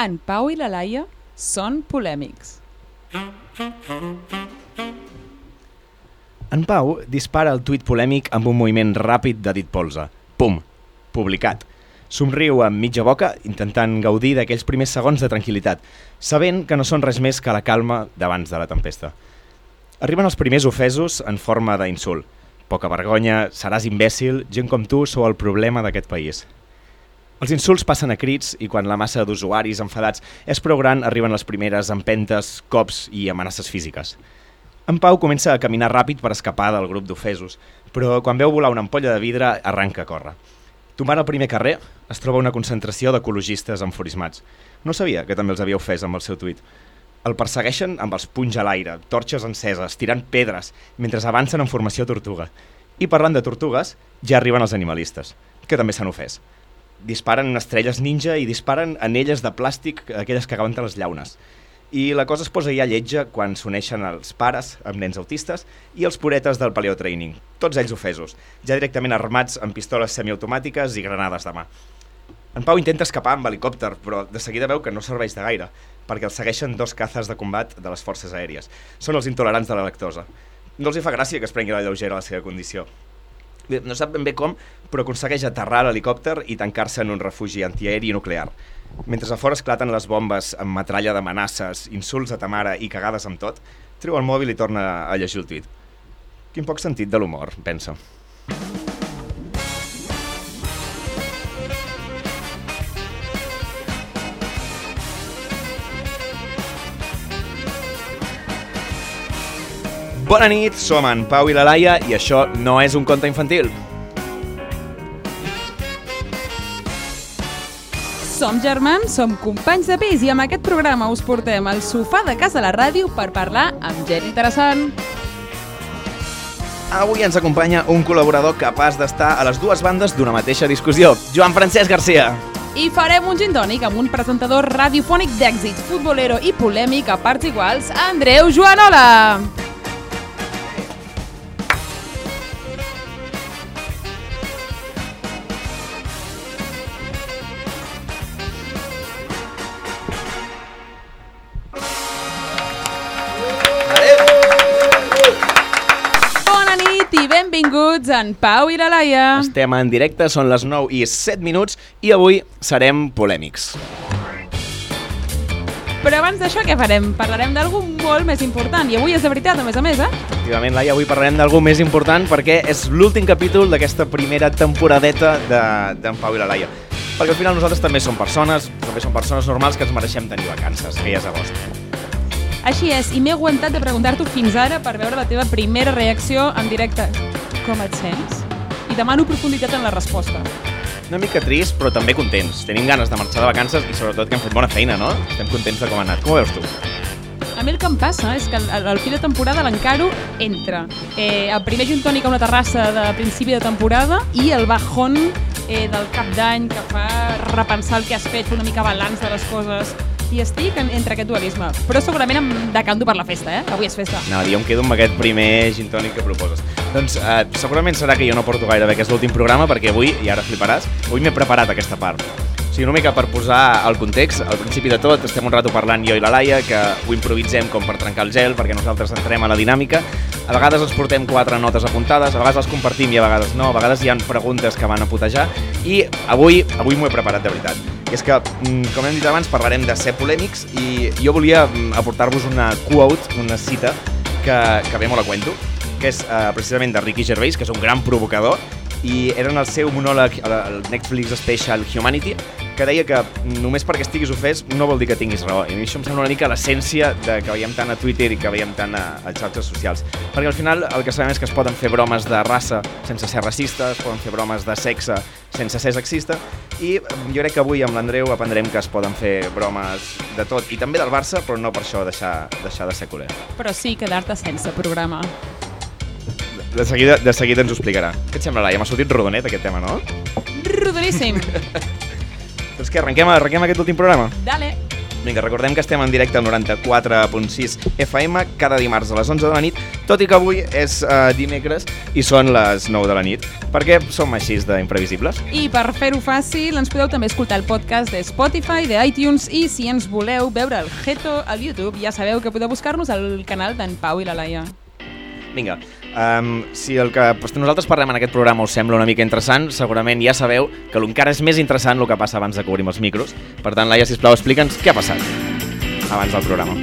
En Pau i la Laia són polèmics. En Pau dispara el tuit polèmic amb un moviment ràpid de dit polze. Pum! Publicat. Somriu amb mitja boca, intentant gaudir d'aquells primers segons de tranquil·litat, sabent que no són res més que la calma d'abans de la tempesta. Arriben els primers ofesos en forma d'insult. Poca vergonya, seràs imbècil, gent com tu sou el problema d'aquest país. Els insults passen a crits i quan la massa d'usuaris enfadats és prou gran arriben les primeres empentes, cops i amenaces físiques. En Pau comença a caminar ràpid per escapar del grup d'ofesos, però quan veu volar una ampolla de vidre arranca a córrer. Tombant al primer carrer, es troba una concentració d'ecologistes enfurismats. No sabia que també els havia ofès amb el seu tuit. El persegueixen amb els punys a l'aire, torxes enceses, tirant pedres, mentre avancen en formació tortuga. I parlant de tortugues, ja arriben els animalistes, que també s'han ofès disparen estrelles ninja i disparen anelles de plàstic, aquelles que aguanten les llaunes. I la cosa es posa ja lletja quan s'uneixen els pares amb nens autistes i els puretes del paleotraining, tots ells ofesos, ja directament armats amb pistoles semiautomàtiques i granades de mà. En Pau intenta escapar amb helicòpter, però de seguida veu que no serveix de gaire, perquè els segueixen dos cazes de combat de les forces aèries. Són els intolerants de la lactosa. No els hi fa gràcia que es prengui la lleugera la seva condició. No sap ben bé com, però aconsegueix aterrar l'helicòpter i tancar-se en un refugi antiaeri nuclear. Mentre a fora esclaten les bombes amb metralla d'amenaces, insults a ta mare i cagades amb tot, treu el mòbil i torna a llegir el tuit. Quin poc sentit de l'humor, pensa. Bona nit, som en Pau i la Laia i això no és un conte infantil. Som germans, som companys de pis i amb aquest programa us portem al sofà de casa a la ràdio per parlar amb gent interessant. Avui ens acompanya un col·laborador capaç d'estar a les dues bandes d'una mateixa discussió, Joan Francesc Garcia. I farem un gin tònic amb un presentador radiofònic d'èxit, futbolero i polèmic a parts iguals, Andreu Joanola. En Pau i la Laia. Estem en directe, són les 9 i 7 minuts i avui serem polèmics. Però abans d'això què farem? Parlarem d'algú molt més important i avui és de veritat, a més a més, eh? Efectivament, Laia, avui parlarem d'algú més important perquè és l'últim capítol d'aquesta primera temporadeta d'en de, Pau i la Laia. Perquè al final nosaltres també som persones, també som persones normals que ens mereixem tenir vacances, que ja és agost. Així és, i m'he aguantat de preguntar-t'ho fins ara per veure la teva primera reacció en directe. Com et sents? I demano profunditat en la resposta. Una mica trist, però també contents. Tenim ganes de marxar de vacances i sobretot que hem fet bona feina, no? Estem contents de com ha anat. Com ho veus tu? A mi el que em passa és que al, al fi de temporada l'encaro entre eh, el primer gin tònic a una terrassa de principi de temporada i el bajón eh, del cap d'any que fa repensar el que has fet, una mica balanç de les coses i estic en, entre aquest dualisme. Però segurament em decanto per la festa, eh? Avui és festa. No, jo em quedo amb aquest primer gin tònic que proposes. Doncs eh, segurament serà que jo no porto gaire bé aquest últim programa perquè avui, i ara fliparàs, avui m'he preparat aquesta part. O sigui, una mica per posar el context, al principi de tot estem un rato parlant jo i la Laia, que ho improvisem com per trencar el gel, perquè nosaltres entrem a la dinàmica. A vegades ens portem quatre notes apuntades, a vegades les compartim i a vegades no, a vegades hi ha preguntes que van a putejar, i avui avui m'ho he preparat de veritat. És que, mm, com hem dit abans, parlarem de ser polèmics i jo volia mm, aportar-vos una quote, una cita, que, que bé me la cuento, que és eh, precisament de Ricky Gervais, que és un gran provocador, i era en el seu monòleg al Netflix Special Humanity que deia que només perquè estiguis ofès no vol dir que tinguis raó. I això em sembla una mica l'essència de que veiem tant a Twitter i que veiem tant a, a xarxes socials. Perquè al final el que sabem és que es poden fer bromes de raça sense ser racistes, es poden fer bromes de sexe sense ser sexista i jo crec que avui amb l'Andreu aprendrem que es poden fer bromes de tot i també del Barça, però no per això deixar, deixar de ser culer. Però sí quedar-te sense programa. De seguida, de seguida ens ho explicarà. Què et sembla, Laia? M'ha sortit rodonet aquest tema, no? Rodoníssim. Doncs què, arrenquem, arrenquem aquest últim programa? Dale. Vinga, recordem que estem en directe al 94.6 FM cada dimarts a les 11 de la nit, tot i que avui és uh, dimecres i són les 9 de la nit, perquè som així d'imprevisibles. I per fer-ho fàcil, ens podeu també escoltar el podcast de Spotify, de iTunes, i si ens voleu veure el Geto al YouTube, ja sabeu que podeu buscar-nos al canal d'en Pau i la Laia. Vinga, um, si el que pues, nosaltres parlem en aquest programa us sembla una mica interessant, segurament ja sabeu que encara és més interessant el que passa abans de que obrim els micros. Per tant, Laia, sisplau, explica'ns què ha passat abans del programa.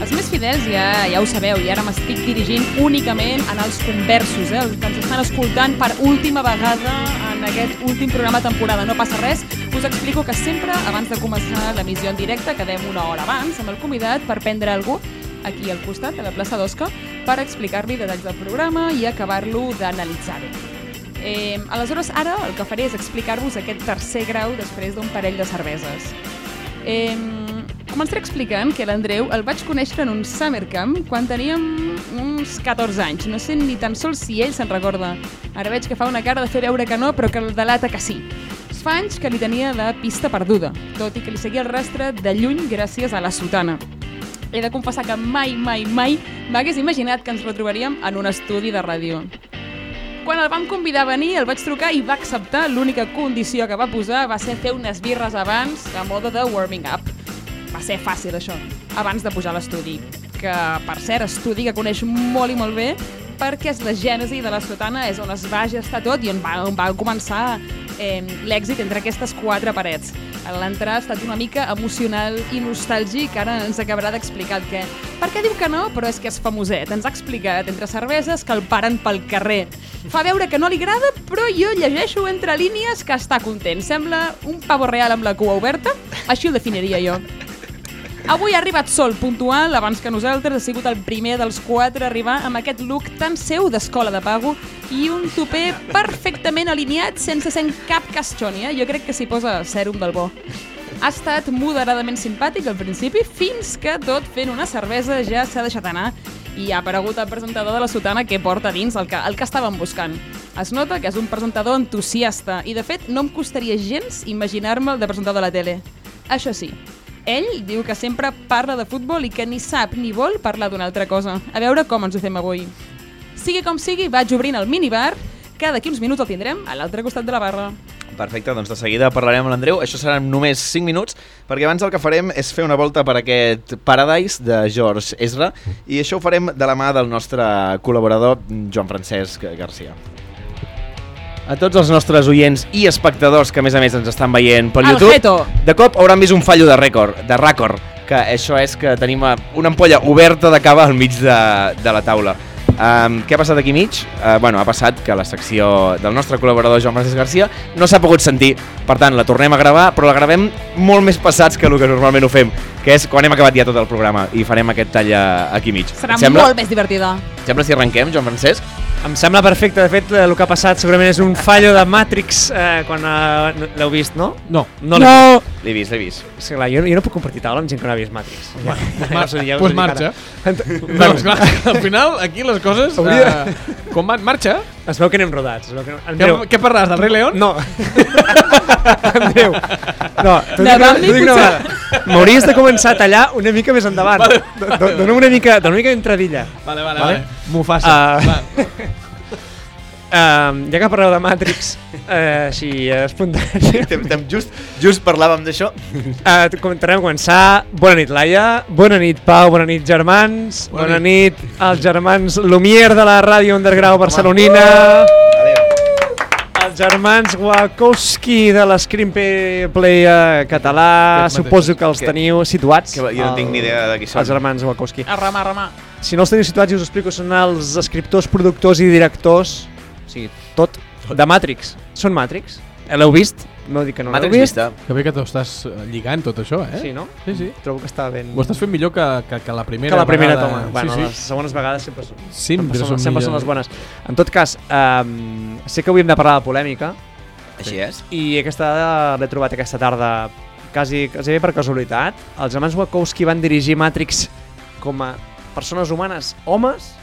Els més fidels ja, ja ho sabeu, i ara m'estic dirigint únicament en els conversos, eh, els que ens estan escoltant per última vegada en aquest últim programa de temporada. No passa res, us explico que sempre, abans de començar l'emissió en directe, quedem una hora abans amb el convidat per prendre algú aquí al costat, a la plaça d'Osca, per explicar-li detalls del programa i acabar-lo d'analitzar-ho. Eh, aleshores, ara el que faré és explicar-vos aquest tercer grau després d'un parell de cerveses. Eh, començaré explicant que l'Andreu el vaig conèixer en un summer camp quan teníem uns 14 anys. No sé ni tan sols si ell se'n recorda. Ara veig que fa una cara de fer veure que no, però que el delata que sí. Fa anys que li tenia la pista perduda, tot i que li seguia el rastre de lluny gràcies a la sotana. He de confessar que mai, mai, mai m'hagués imaginat que ens retrobaríem en un estudi de ràdio. Quan el vam convidar a venir, el vaig trucar i va acceptar. L'única condició que va posar va ser fer unes birres abans, a mode de warming up. Va ser fàcil, això, abans de pujar a l'estudi. Que, per cert, estudi que coneix molt i molt bé, perquè és la gènesi de la sotana, és on es va gestar tot i on va, on va començar eh, l'èxit entre aquestes quatre parets. L'entrar ha estat una mica emocional i nostàlgic, ara ens acabarà d'explicar què. Per què diu que no? Però és que és famoset. Ens ha explicat entre cerveses que el paren pel carrer. Fa veure que no li agrada, però jo llegeixo entre línies que està content. Sembla un pavo real amb la cua oberta. Així el definiria jo. Avui ha arribat sol, puntual, abans que nosaltres, ha sigut el primer dels quatre a arribar amb aquest look tan seu d'escola de pago i un topé perfectament alineat sense ser cap castoni, eh? Jo crec que s'hi posa sèrum del bo. Ha estat moderadament simpàtic al principi, fins que tot fent una cervesa ja s'ha deixat anar i ha aparegut el presentador de la sotana que porta dins el que, el que estàvem buscant. Es nota que és un presentador entusiasta i, de fet, no em costaria gens imaginar-me'l de presentador de la tele. Això sí, ell diu que sempre parla de futbol i que ni sap ni vol parlar d'una altra cosa. A veure com ens ho fem avui. Sigui com sigui, vaig obrint el minibar, que d'aquí uns minuts el tindrem a l'altre costat de la barra. Perfecte, doncs de seguida parlarem amb l'Andreu. Això seran només 5 minuts, perquè abans el que farem és fer una volta per aquest Paradise de George Ezra, i això ho farem de la mà del nostre col·laborador Joan Francesc Garcia. A tots els nostres oients i espectadors que a més a més ens estan veient El YouTube, de cop hauran vist un fallo de rècord, de rècord, que això és que tenim eh, una ampolla oberta de cava al mig de, de la taula. Um, què ha passat aquí mig? Uh, bueno, ha passat que la secció del nostre col·laborador Joan Francesc Garcia no s'ha pogut sentir, per tant la tornem a gravar, però la gravem molt més passats que el que normalment ho fem, que és quan hem acabat ja tot el programa i farem aquest tall eh, aquí mig. Serà molt més divertida. sembla si arrenquem, Joan Francesc? Em sembla perfecte, de fet eh, el que ha passat segurament és un fallo de Matrix eh, quan eh, l'heu vist, no? No. No l'he vist. L'he vist, l'he vist. És clar, jo, jo no puc compartir taula amb gent que no ha vist Matrix. Ja, dic, ja us ho pues marxa. ara. No, esclar, al final, aquí les coses... Hauria- Uh, com van? Marxa? Es veu que anem rodats. Es veu que... Què, Andreu, què parlaràs, del rei León? no. Andreu, no, t'ho De dic, t'ho dic una vegada. M'hauries de començar a tallar una mica més endavant. Do- do- Dóna una mica, una mica d'entradilla. Vale, vale, Vale. vale. Mufasa. Va. Um, ja que parleu de Matrix, eh, així espontània, Tem, tem, just, just parlàvem d'això. Uh, comentarem a començar. Bona nit, Laia. Bona nit, Pau. Bona nit, germans. Bona Bona, nit, els germans Lumière de la ràdio underground barcelonina. Els germans Wachowski de l'Screenplay català. Aquest mateix. Suposo que els Que- teniu situats. que jo no tinc ni idea de qui són. Els germans Wachowski. A remar, a remar. Si no els teniu situats, jo us explico, són els escriptors, productors i directors, o sigui, tot, de Matrix. Són Matrix? L'heu vist? No dic que no l'heu Matrix vist. vista. Que bé que t'ho estàs eh, lligant, tot això, eh? Sí, no? Sí, sí. Trobo que està ben... Ho estàs fent millor que, que, que la primera que la primera vegada. toma. Bueno, sí, les sí. segones vegades sempre són, Sempre sempre, són són, sempre són les bones. En tot cas, um, sé que avui hem de parlar de polèmica Així és. i aquesta dada l'he trobat aquesta tarda quasi, quasi bé per casualitat. Els germans Wachowski van dirigir Matrix com a persones humanes, homes.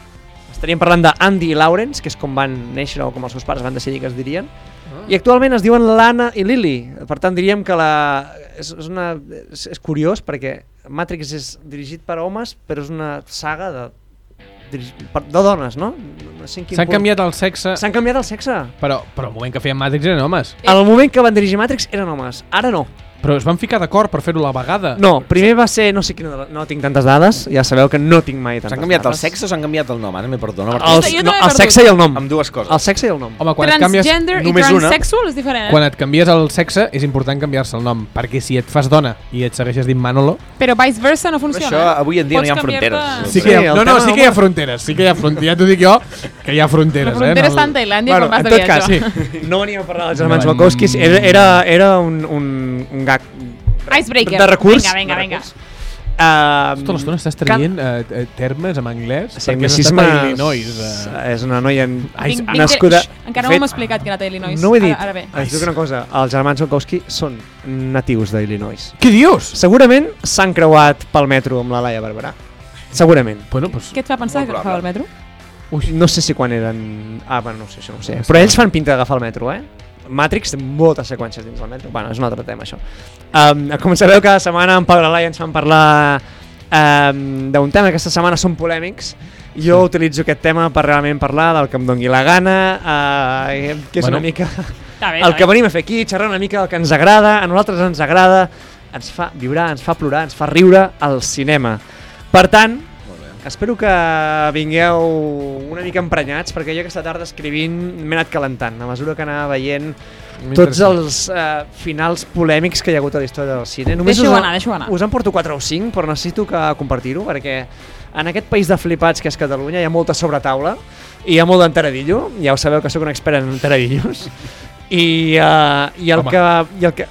Estaríem parlant d'Andy i Lawrence, que és com van néixer o com els seus pares van decidir que es dirien. I actualment es diuen Lana i Lily. Per tant, diríem que la és, és, una, és, és curiós perquè Matrix és dirigit per homes, però és una saga de, de dones, no? sé S'han punt- canviat el sexe, S'han canviat el sexe. però, però al moment que feien Matrix eren homes. Al moment que van dirigir Matrix eren homes, ara no. Però es van ficar d'acord per fer-ho a la vegada. No, primer va ser, no sé quina, no tinc tantes dades, ja sabeu que no tinc mai tantes S'han canviat el dades. sexe o s'han canviat el nom? Ara m'he perdut. No, El, no, el sexe i el nom. Amb dues coses. El sexe i el nom. Home, quan et canvies, Transgender i només una. transsexual és diferent, eh? quan et canvies el sexe és important canviar-se el nom, perquè si et fas dona i et segueixes dient Manolo... Però vice versa no Però funciona. això avui en dia no hi ha Pots fronteres. Sí que hi ha, el no, no, sí que hi ha fronteres, sí que hi ha fronteres, ja t'ho dic jo, que hi ha fronteres. La frontera eh, està en Tailàndia Bueno, quan vas en de tot viatge. cas, sí. no veníem a parlar dels germans No, Wachowskis, era, era, era un, un, un gag Icebreaker. de recurs. Vinga, vinga, de vinga. recurs. Uh, Tota l'estona estàs traient eh, eh, termes en anglès Sí, anglicisme Illinois. Eh. és una noia en... Ai, Vinc, ah, vinc, nascuda- Xx, Encara no fet, explicat que era a Illinois. No ho he dit. Ara, ara bé. Que una cosa, els germans Wachowski són natius d'Illinois. Què dius? Segurament s'han creuat pel metro amb la Laia Barberà. Segurament. Bueno, pues, Què et fa pensar que agafava el metro? ui, No sé si quan eren... Ah, bueno, no sé, això no ho sé. Però ells fan pinta d'agafar el metro, eh? Matrix té moltes seqüències dins del metro. Bueno, és un altre tema, això. Um, com sabeu, cada setmana en Pau i ens fan parlar um, d'un tema que aquesta setmana són polèmics. Jo utilitzo aquest tema per realment parlar del que em dongui la gana, uh, que és Bueno. una mica Està bé, el que venim a fer aquí, xerrar una mica del que ens agrada, a nosaltres ens agrada, ens fa vibrar, ens fa plorar, ens fa riure al cinema. Per tant, espero que vingueu una mica emprenyats, perquè jo aquesta tarda escrivint m'he anat calentant, a mesura que anava veient tots els eh, finals polèmics que hi ha hagut a la història del cine. Deixa-ho us, anar, deixa-ho anar. us en porto 4 o 5, però necessito que compartir-ho, perquè en aquest país de flipats que és Catalunya hi ha molta sobretaula i hi ha molt d'enteradillo, ja ho sabeu que sóc un expert en enteradillos, i, uh, i, el Home. que, i el que...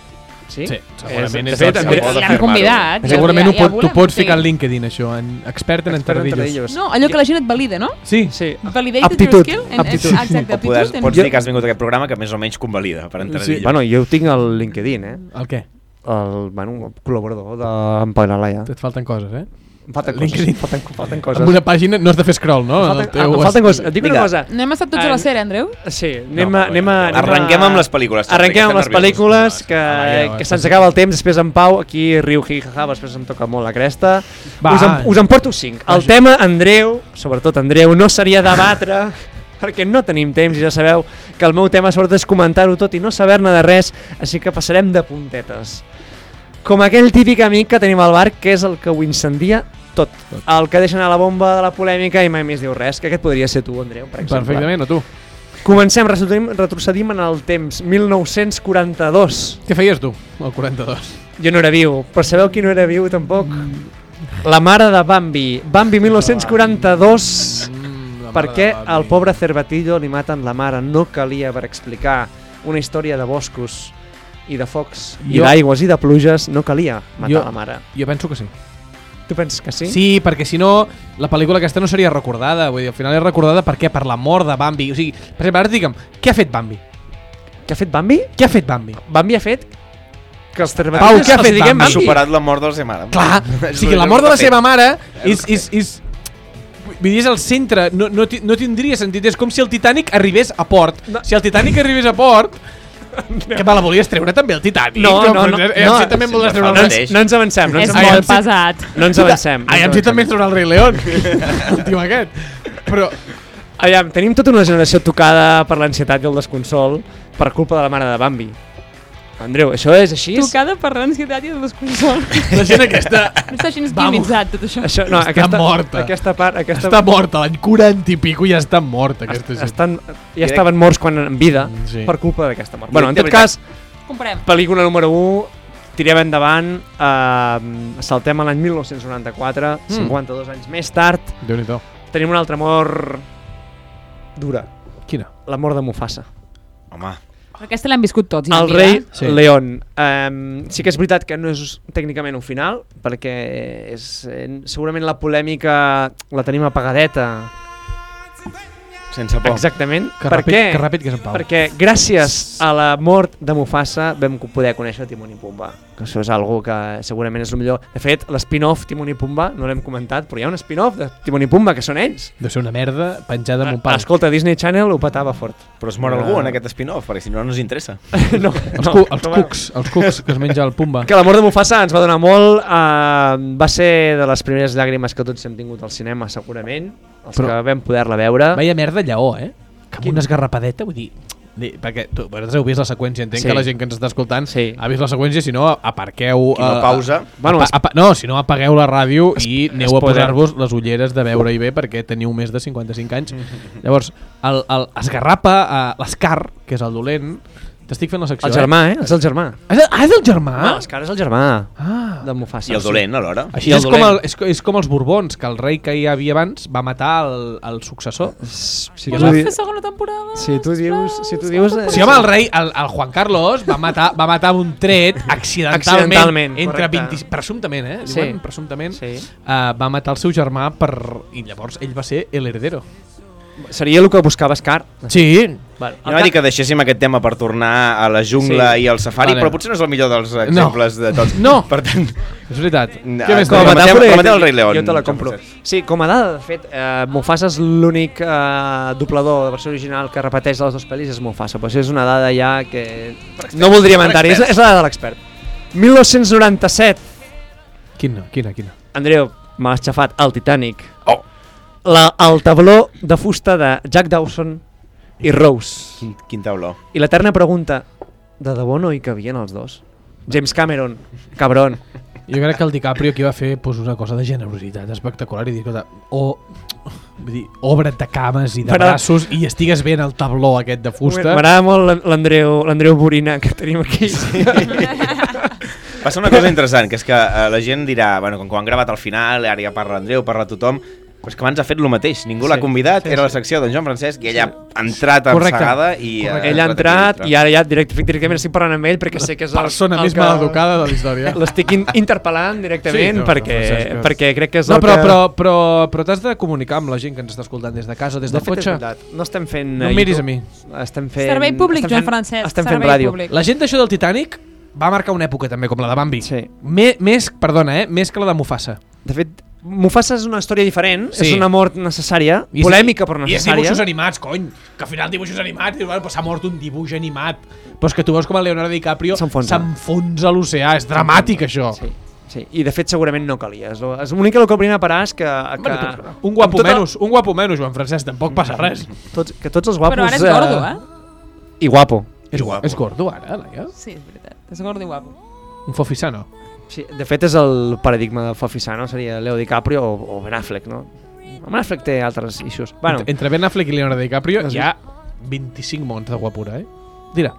Sí, Sí, segurament de és fet, el- André- Pot L'han convidat. Segurament ja- ho ja pot, tu pots sí. ficar al LinkedIn, això, en expert en en enteradillos. No, allò que la gent et valida, no? Sí, Sí, Validated Aptitud, your skill? En, aptitud. En, exacte, podes, aptitud. pots en- dir que has vingut a aquest programa que més o menys convalida per entradillo. Sí. bueno, jo ho tinc al LinkedIn, eh? el què? El, bueno, el col·laborador d'en Pau i la Laia. Et falten coses, eh? Em falten LinkedIn. coses. Falten, falten coses. Amb una pàgina no has de fer scroll, no? Falten, teu ah, falten coses. Et dic una Vinga. cosa. No hem estat tots a la sèrie, Andreu? Sí, anem, No, a, anem, a, anem a- Arrenquem amb les pel·lícules. Arrenquem amb les pel·lícules, que, Ah, ja, que se'ns acaba el temps, després en Pau, aquí riu, hi, ha, ha, després em toca molt la cresta. Va. Us, en, us en porto cinc. El Vaja. tema, Andreu, sobretot Andreu, no seria debatre, perquè no tenim temps i ja sabeu que el meu tema sobretot és comentar-ho tot i no saber-ne de res, així que passarem de puntetes. Com aquell típic amic que tenim al bar, que és el que ho incendia tot. El que deixa anar la bomba de la polèmica i mai més diu res, que aquest podria ser tu, Andreu, per exemple. Perfectament, o tu? Comencem, retrocedim, retrocedim en el temps, 1942. Què feies tu, el 42? Jo no era viu, però sabeu qui no era viu tampoc? La mare de Bambi. Bambi 1942, Mm, perquè al pobre Cervatillo li maten la mare. No calia per explicar una història de boscos i de focs i Jo- d'aigües i de pluges, no calia matar Jo- la mare. Jo penso que sí. Tu penses que sí? Sí, perquè si no, la pel·lícula aquesta no seria recordada. Vull dir, al final és recordada per què? Per la mort de Bambi. O sigui, per exemple, ara digue'm, què ha fet Bambi? Què ha fet Bambi? Què ha fet Bambi? Bambi ha fet que els Pau, Cervatillos què ha fet diguem Bambi? Ha superat la mort de la seva mare. Clar, o sigui, la mort de la seva mare és... és, és Vull dir, és el centre, no, no, no tindria sentit. És com si el Titanic arribés a port. No. Si el Titanic arribés a port, que me la volies treure també el Titanic. No, no, no, Eh, no, si també em voldràs treure No el... ens, no ens avancem, no ens És molt pesat. No ens avancem. no Ai, em si també ens traurà el Rei León. el tio aquest. Però, Aviam, tenim tota una generació tocada per l'ansietat i el desconsol per culpa de la mare de Bambi. Andreu, això és així? Tocada per l'ansietat i el desconsol. la gent aquesta No està així Vamos. esquimitzat, tot això. Això, no, Està aquesta, morta. Aquesta part, aquesta, està morta, l'any 40 i pico ja està morta aquesta gent. estan, ja estaven morts quan en vida Sí. per culpa d'aquesta mort. Bueno, en de tot cas, Comprem. pel·lícula número 1, tirem endavant, eh, saltem a l'any 1994, Mm. 52 anys més tard, Déu-n'hi-do. tenim una altra mort dura, Quina? la mort de Mufasa. Home, Aquesta l'hem viscut tots. ja, El mira. rei Sí. León. Um, sí que és veritat que no és tècnicament un final, perquè és, eh, segurament la polèmica la tenim apagadeta. sense por. Exactament. Que per ràpid, què? que ràpid que és en Pau. Perquè gràcies a la mort de Mufasa vam poder conèixer Timon i Pumba. Que això és algo que segurament és el millor. De fet, l'spin-off Timon i Pumba, no l'hem comentat, però hi ha un spin-off de Timon i Pumba, que són ells. Deu ser una merda penjada amb un pal. Escolta, Disney Channel ho petava fort. Però es mor Ah. algú en aquest spin-off, perquè si no, no ens interessa. no, Els, cu els cucs, els cucs que es menja el Pumba. Que l'amor de Mufasa ens va donar molt, eh, va ser de les primeres llàgrimes que tots hem tingut al cinema, segurament, els Però- que vam poder-la veure. Vaya merda lleó, eh? Que amb Quin? una esgarrapadeta, vull dir... Perquè tu, vosaltres heu vist la seqüència, entenc Sí. que la gent que ens està escoltant Sí. ha vist la seqüència, si no, aparqueu... I no eh, pausa. Bueno, apa, apa, no, si no, apagueu la ràdio i aneu a posar-vos les ulleres de veure-hi bé perquè teniu més de 55 anys. Llavors, el, el esgarrapa, eh, l'Escar, que és el dolent, t'estic fent la secció, el germà, eh? És el germà. eh? Ah, és- Ah, és el germà? Ah, l'Scar és el germà Ah. de Mufasa. I el dolent, alhora. Així I el és com, el, dolent. és, és com els Borbons, que el rei que hi havia abans va matar el, el successor. Si Voleu tu, di- fer segona temporada? si tu dius... Si tu dius eh, Sí, home, el rei, el, el Juan Carlos, va matar, va matar un tret accidentalment, Accidentalment, entre correcte. 20, presumptament, eh? Sí. Diuen, presumptament, Sí. uh, va matar el seu germà per, i llavors ell va ser el heredero. Seria el que buscava Scar. Sí, Vale. Jo anava a dir que deixéssim aquest tema per tornar a la jungla Sí. i al safari, Vale. però potser no és el millor dels exemples de tots. No. Per tant, és veritat. No, Què més com a metàfora- com a el Rei León, jo te la compro. Sí, com a dada, de fet, eh, Mufasa és l'únic eh, doblador de versió original que repeteix les dues pel·lis, és Mufasa. Però això és una dada ja que no voldríem per entrar-hi, és, és la dada de l'expert. 1997, Quina, quina, quina? Andreu, me l'has xafat, el Titanic. Oh. La, el tabló de fusta de Jack Dawson i Rose. quin, quin tauló. I l'eterna pregunta, de debò no hi cabien els dos? James Cameron, cabron. Jo crec que el DiCaprio aquí va fer pues, una cosa de generositat espectacular i dir, escolta, o vull dir, obre't de cames i de braços i estigues bé en el tabló aquest de fusta. M'agrada molt l'An- l'Andreu l'Andreu Borina que tenim aquí. Passa una cosa interessant, que és que eh, la gent dirà, bueno, com que ho han gravat al final, ara ja parla Andreu, parla tothom, però és que abans ha fet el mateix, ningú Sí, l'ha convidat, sí, era la sí. secció d'en Joan Francesc i ell ha entrat Correcte. ensegada i... eh, Correcte. Ell ha entrat i ara ja direct, directament estic parlant amb ell perquè sé que és el, persona el més que- maleducada de la història. L'estic in interpel·lant directament Sí, no, perquè, no, Francesc, perquè crec que és No, el però, que... però, però, però t'has de comunicar amb la gent que ens està escoltant des de casa, des de del és cotxe. no estem fent... No eh, miris a mi. Estem fent... Servei públic, Joan Francesc. Estem fent servei ràdio. Públic. La gent d'això del Titanic va marcar una època també, com la de Bambi. Sí. Me, més, perdona, eh? més que la de Mufasa. De fet, Mufasa és una història diferent, Sí. és una mort necessària, I és- polèmica però I és necessària. dibuixos animats, cony. Que al final dibuixos animats, dius, bueno, pues s'ha mort un dibuix animat. Però és que tu veus com el Leonardo DiCaprio S'enfonsa. a l'oceà. És dramàtic, això. Sí, sí. I de fet segurament no calia. És lo- és l'únic que el que hauríem de parar és que... que Bueno, tu, un guapo tota- menys, un guapo menys, Joan Francesc, tampoc passa res. Tots, que tots els guapos... Però ara és gordo, eh? I guapo. És, guapo. és gordo, ara, Laia? Sí, és veritat. És gordo i guapo. Un fofisano. Sí, de fet és el paradigma de Fofisano, seria Leo DiCaprio o, o Ben Affleck, no? Ben Affleck té altres issues. Bueno, Entre, entre Ben Affleck i Leonardo DiCaprio Has hi ha 25 mons de guapura, eh? Dira.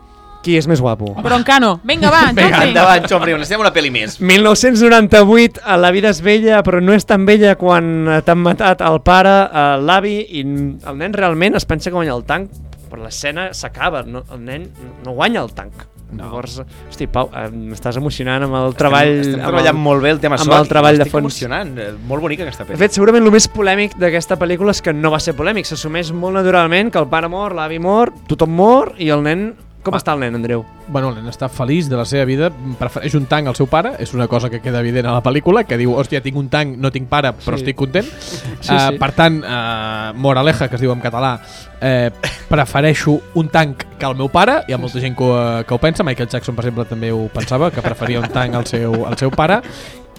qui és més guapo? Broncano. Vinga, va, Vinga, Jordi. Endavant, Xomri, necessitem una pel·li més. 1998, a La vida és vella, però no és tan vella quan eh, t'han matat el pare, eh, l'avi, i el nen realment es pensa que guanya el tanc, però l'escena s'acaba, no, el nen no guanya el tanc. No. Llavors, hosti, Pau, m'estàs emocionant amb el treball... Estem, estem amb treballant el... molt bé el tema amb son. el treball de fons. emocionant. eh, Molt bonica aquesta De pel·li. fet, segurament el més polèmic d'aquesta pel·lícula és que no va ser polèmic, s'assumeix molt naturalment que el pare mor, l'avi mor, tothom mor i el nen... Com Va. està el nen, Andreu? Bueno, el nen està feliç de la seva vida, prefereix un tanc al seu pare, és una cosa que queda evident a la pel·lícula, que diu, hòstia, tinc un tanc, no tinc pare, però Sí. estic content. Sí, uh, sí. Per tant, uh, moraleja, que es diu en català, eh, prefereixo un tanc que el meu pare, hi ha molta gent que, ho- que ho pensa, Michael Jackson, per exemple, també ho pensava, que preferia un tanc al seu, al seu pare,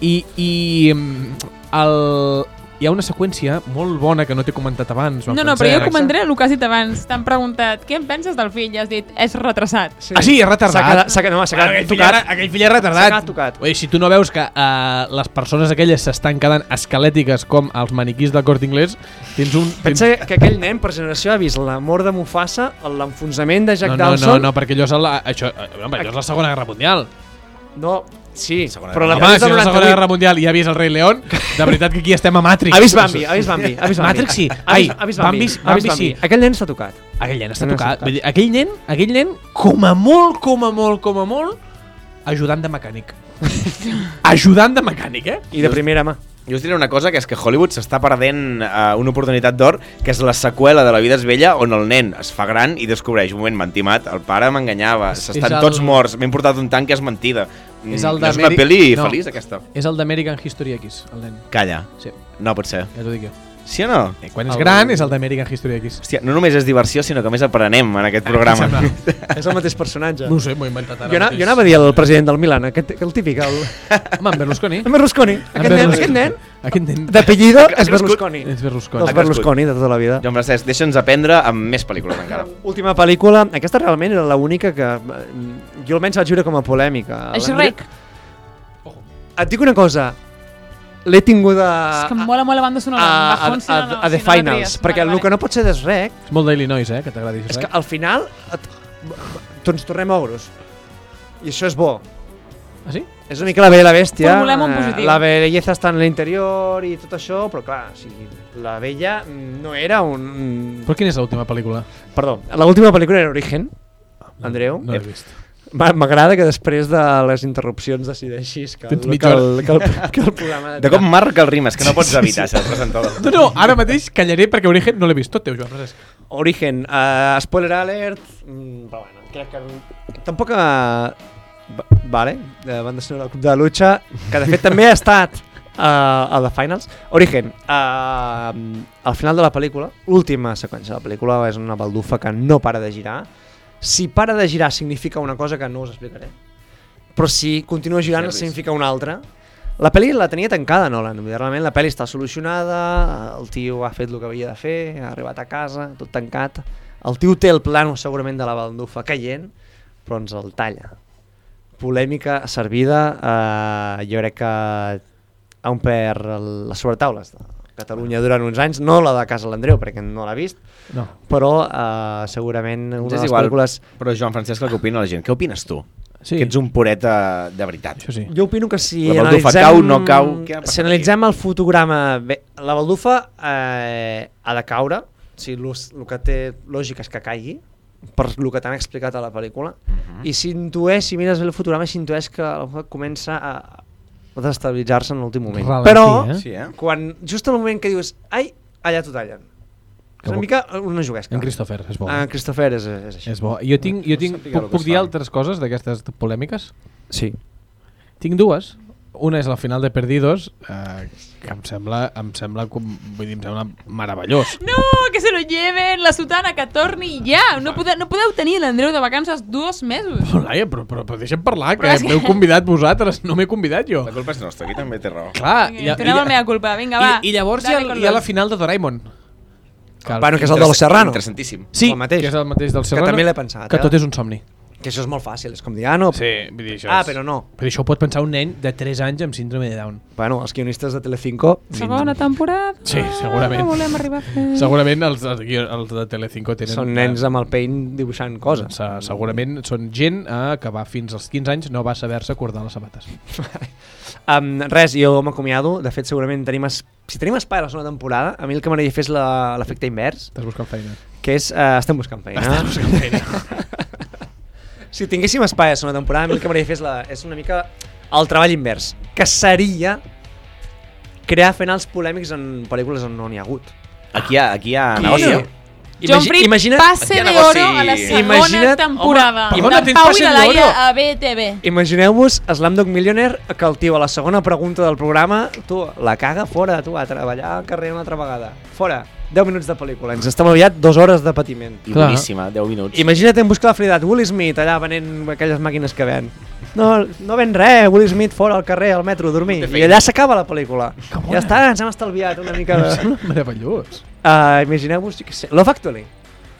i, i mm, el, hi ha una seqüència molt bona que no t'he comentat abans. No, no, però jo comentaré el que has dit abans. T'han preguntat què en penses del fill i has dit és retrasat. Ah, sí, és S'ha retardat. quedat, s'ha quedat, no, s'ha Bueno, quedat aquell, fill tocat. era, aquell fill és S'ha retardat. quedat tocat. Ui, si tu no veus que uh, les persones aquelles s'estan quedant esquelètiques com els maniquís del Corte Inglés, tens un... Pensa que aquell nen per generació ha vist la mort de Mufasa, l'enfonsament de Jack no, no, Dawson... no, no, perquè allò és, la, això, eh, no, perquè allò és la Segona Guerra Mundial. No, sí, Segona però la Home, si és la Segona Guerra Mundial i ha vist el rei León, de veritat que aquí estem a Matrix. Ha vist Bambi, ha vist Bambi, ha vist Bambi. Matrix sí. Ai, ha vist Bambi, Bambi, Bambi sí. Aquell nen s'ha tocat. Aquell nen està tocat. Vull dir, aquell nen, aquell nen, com a molt, com a molt, com a molt, ajudant de mecànic. ajudant de mecànic, eh? I de primera mà. Jo us diré una cosa, que és que Hollywood s'està perdent uh, una oportunitat d'or, que és la seqüela de La vida és vella, on el nen es fa gran i descobreix, un moment, m'han timat, el pare m'enganyava, s'estan el- tots morts, m'he portat un tanc que és mentida. Mm, És el és una pel·li no. feliç, aquesta. És el d'American History X, el nen. Calla. Sí, No pot ser. ja t'ho dic jo. Sí o no? Eh, quan és El- gran és el d'American History X. Hòstia, no només és diversió, sinó que més aprenem en aquest programa. Sembla. És el mateix personatge. No ho sé, m'ho he inventat ara Jo, mateix. jo anava a dir el president del Milan, aquest, el típic, el, Home, en Berlusconi. el Berlusconi. En Aquest nen, Berlusconi. aquest nen Aquest nen d'apellido és. Berlusconi. és Berlusconi. Crescut. Berlusconi de tota la vida. Joan Francesc, deixa'ns aprendre amb més pel·lícules encara. Última pel·lícula, aquesta realment era l'única que eh, jo almenys vaig viure com a polèmica. És rec. Et dic una cosa, l'he tinguda És que em mola molt la banda sonora. a, a, a, no, no, a The no Finals, perquè el que no pot ser d'Srec És molt d'Illinois, eh, que t'agradi. és que al final et, doncs tornem a ogros. I això és bo. Ah, sí? És una mica la bella i la bèstia. Formulem un positiu. La belleza està en l'interior i tot això, però clar, o sigui, la vella no era un... Però quina és l'última pel·lícula? Perdó, l'última pel·lícula era Origen, Andreu. No l'he vist. Ma- M'agrada que després de les interrupcions decideixis que, el, que, el, que, el, que el programa... De cop marca el ritme, és que no pots evitar ser el presentador. No, no, ara mateix callaré perquè Origen no l'he vist. Tot teu, Joan Francesc. Origen, uh, spoiler alert, mm, però bueno, crec que tampoc... Uh, vale, de banda sonora del Club de Lucha, que de fet també ha estat uh, a The Finals. Origen, uh, al final de la pel·lícula, l'última seqüència de la pel·lícula és una baldufa que no para de girar. Si para de girar significa una cosa que no us explicaré, però si continua girant Nervis. significa una altra. La pel·li la tenia tancada, Nolan. Realment la pel·li està solucionada, el tio ha fet el que havia de fer, ha arribat a casa, tot tancat. El tio té el plano segurament de la baldufa caient, però ens el talla. Polèmica servida, eh, jo crec que ha omplert el- les sobretaules de Catalunya durant uns anys, no la de Casa l'Andreu, perquè no l'ha vist, No. però eh, segurament una de les igual, pel·lícules... però Joan Francesc, el que opina la gent? Què opines tu? Sí, Que ets un pureta de veritat. això sí. Jo opino que si La analitzem... cau, no cau, Si analitzem el fotograma... Bé, la baldufa eh, ha de caure, o sigui, el que té lògica és que caigui, per el que t'han explicat a la pel·lícula, Mhm. i s'intueix, si mires bé el fotograma, s'intueix que la baldufa comença a desestabilitzar-se en l'últim moment. Ralentí, Però, eh? Sí, eh? quan, just en el moment que dius, ai, allà t'ho tallen. És una mica una juguesca. En Christopher, és bo. Ah, en Christopher és, és així. És bo. Jo tinc, jo No tinc sàpiga puc, puc dir altres coses d'aquestes polèmiques? Sí. Tinc dues. Una és la final de Perdidos, eh, que em sembla, em sembla, com, vull dir, em sembla meravellós. No, que se lo lleven, la sotana, que torni i ja. No podeu, no podeu tenir l'Andreu de vacances dos mesos. Però, Laia, però, però, però deixa'm parlar, que que- m'heu convidat vosaltres, no m'he convidat jo. La culpa és nostra, aquí també té raó. Clar, Vinga, Tornem al meva culpa, vinga, va. i, i llavors hi ha, hi ha la final de Doraemon. Que, Bueno, que és el de los Serrano. Interessantíssim. sí, el mateix. que és el mateix del Que Serrano. també l'he pensat, Que eh? tot és un somni. Que això és molt fàcil, és com dir, ah, no, Sí, vull dir, això ah, és... però no. Però això ho pot pensar un nen de 3 anys amb síndrome de Down. Bueno, els guionistes de Telecinco... Segona temporada. Sí, segurament. No volem arribar a fer... Segurament els, els, els de Telecinco tenen... Són nens amb el paint dibuixant coses. Se, segurament són gent eh, que va fins als 15 anys no va saber-se acordar les sabates. Um, res, jo m'acomiado. De fet, segurament tenim... Es... Si tenim espai a la segona temporada, a mi el que m'agradaria fer és la- l'efecte invers, Estàs buscant feina. que és... Uh, estem buscant feina. Estàs buscant feina. si tinguéssim espai a la segona temporada, a mi el que m'agradaria fer és, la, és una mica el treball invers, que seria crear finals polèmics en pel·lícules on no n'hi ha hagut. Aquí hi ha, aquí hi ha negoci. John Fried, imagina't, oro a la segona Imagina't- temporada. home, perdona, de tens Pau passe i de la Laia oro. a BTV. Imagineu-vos Slamdog Millionaire que el tio a la segona pregunta del programa tu, la caga fora, tu, a treballar al carrer una altra vegada. Fora, 10 minuts de pel·lícula. Ens estem aviat dues hores de patiment. I Clar. boníssima, 10 minuts. Imagina't en buscar la friedat, Will Smith allà venent aquelles màquines que ven. No, no ven res, Will Smith fora al carrer, al metro, a dormir. I allà s'acaba la pel·lícula. Ja està, ens hem estalviat una mica de... Sembla meravellós. Uh, Imagineu-vos, jo què sé, Love Actually.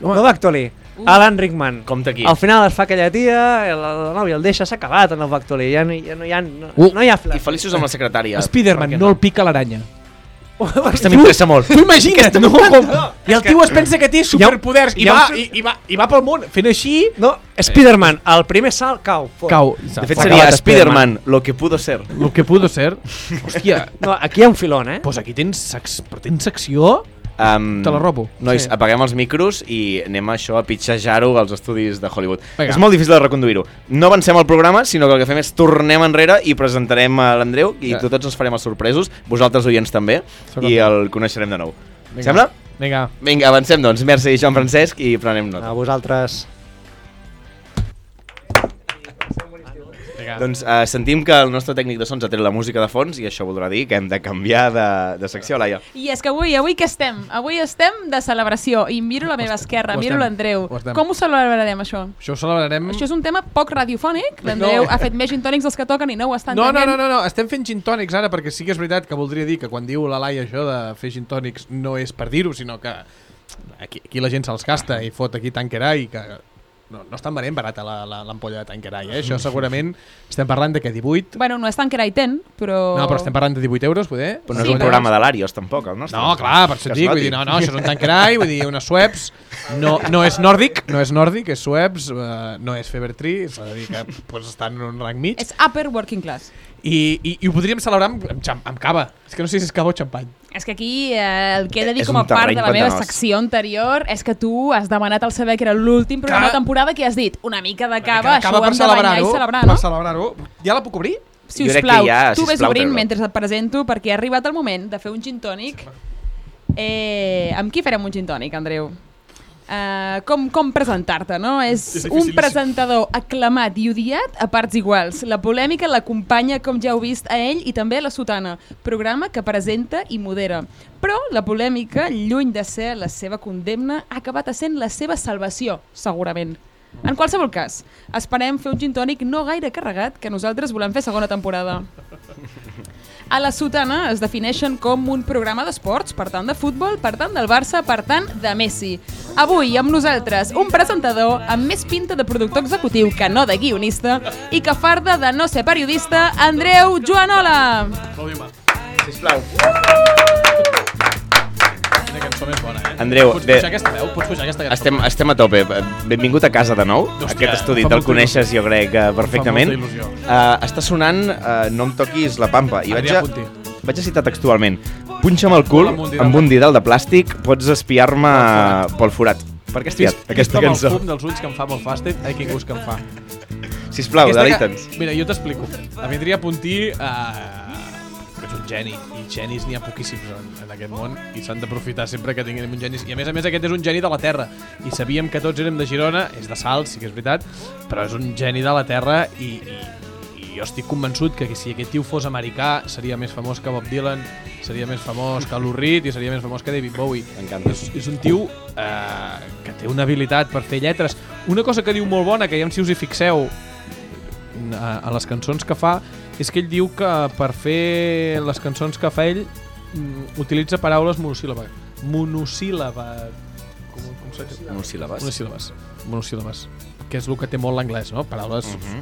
Home. Love Actually. Alan Rickman. Compte aquí. Al final es fa aquella tia, el, el nòvio el deixa, s'ha acabat en el Actually. Ja no, ja no hi ha... No, Uh. no hi ha I flash. feliços amb la secretària. Spiderman, no el pica l'aranya. Aquesta m'interessa molt. Tu imagina't, no? Com... I el tio es pensa que té superpoders i, va, un- i, i, va, i va pel món fent així... No, Spider-Man, el primer salt cau. fora. Cau. De fet seria Spider-Man, lo que pudo ser. Lo que pudo ser... Hòstia, No, aquí hi ha un filón, eh? pues aquí tens, sex... però tens secció Um, Te la robo. Nois, Sí. apaguem els micros i anem a això a pitxejar-ho als estudis de Hollywood. Vinga. És molt difícil de reconduir-ho. No avancem el programa, sinó que el que fem és tornem enrere i presentarem a l'Andreu i Ja. tots ens farem els sorpresos, vosaltres oients també, Sóc i el coneixerem de nou. Vinga. Sembla? Vinga. Vinga, avancem doncs. Merci, Joan Francesc, i prenem nota. A vosaltres. Vinga. Doncs uh, sentim que el nostre tècnic de sons ha tret la música de fons i això voldrà dir que hem de canviar de, de secció, Laia. I és que avui, avui què estem? Avui estem de celebració i miro la meva esquerra, miro l'Andreu. Com ho celebrarem, això? Això ho celebrarem... Això és un tema poc radiofònic. L'Andreu No. ha fet més gintònics dels que toquen i no ho està No, no, entenent. no, no, no, estem fent gintònics ara perquè sí que és veritat que voldria dir que quan diu la Laia això de fer gintònics no és per dir-ho, sinó que aquí, aquí la gent se'ls gasta i fot aquí Tanqueray que no, no estan venent barata la- la- l'ampolla de Tanqueray, eh? Això segurament estem parlant de que 18... Bueno, no és tant que era i ten, però... No, però estem parlant de 18 euros, poder? Però no Sí, és un però- programa de l'Àrios, tampoc, el nostre. No, clar, per això et es dic, vull dir, no, no, això és un Tanqueray, vull dir, unes Sueps, no, no és nòrdic, no és nòrdic, és Sueps, uh, no és Fevertree, s'ha de dir que pues, estan en un rang mig, És upper working class. I, i, i ho podríem celebrar amb, amb, xam- amb cava. És que no sé si és cava o xampany. És que aquí eh, el que he de dir És com un a part terreny de la meva pantanós. secció anterior és que tu has demanat al saber que era l'últim programa de temporada que has dit una mica de cava, Una mica de això ho hem de banyar i celebrar, no? Per celebrar-ho. Ja la puc obrir? Si Jo us crec que plau, ja, tu ves sisplau, obrint treu-la. mentre et presento perquè ha arribat el moment de fer un gin tònic. Eh, amb qui farem un gin tònic, Andreu? Uh, com, com presentar-te, no? És, És un presentador aclamat i odiat a parts iguals. La polèmica l'acompanya, com ja heu vist, a ell i també a la Sotana, programa que presenta i modera. Però la polèmica, lluny de ser la seva condemna, ha acabat sent la seva salvació, segurament. En qualsevol cas, esperem fer un gin tònic no gaire carregat que nosaltres volem fer segona temporada. A la Sotana es defineixen com un programa d'esports, per tant de futbol, per tant del Barça, per tant de Messi. Avui amb nosaltres un presentador amb més pinta de productor executiu que no de guionista i que farda de no ser periodista, Andreu Joanola. Sisplau. Quina cançó més bona, eh? Andreu, Pots pujar aquesta veu? Pots pujar aquesta cançó? estem, estem a tope. Benvingut a casa de nou. Hòstia, Aquest estudi te'l coneixes, jo crec, eh, perfectament. Uh, està sonant uh, No em toquis la pampa. I vaig a, vaig a citar textualment. Punxa'm el cul Amb un didal de- plàstic, pots espiar-me pel forat. Per què tirat aquesta cançó? amb el fum dels ulls que em fa molt fàstic, ai, quin gust que em fa. Sisplau, ca- Mira, jo t'explico. La Adrià Puntí eh, és un geni, i genis n'hi ha poquíssims en, en aquest món, i s'han d'aprofitar sempre que tinguem un geni. I a més a més aquest és un geni de la Terra, i sabíem que tots érem de Girona, és de Salt, sí que és veritat, però és un geni de la Terra i, i, i jo estic convençut que si aquest tio fos americà seria més famós que Bob Dylan, seria més famós que Lou Reed i seria més famós que David Bowie. M'encanta. És, és un tio eh, que té una habilitat per fer lletres. Una cosa que diu molt bona, que ja si us hi fixeu a, a les cançons que fa, és que ell diu que per fer les cançons que fa ell mm, utilitza paraules monosíl·labes. Monosíl·labes. Com, com? Monosíl·labes. Monosíl·labes. Monosíl·labes. Que és el que té molt l'anglès, no? Paraules Mhm.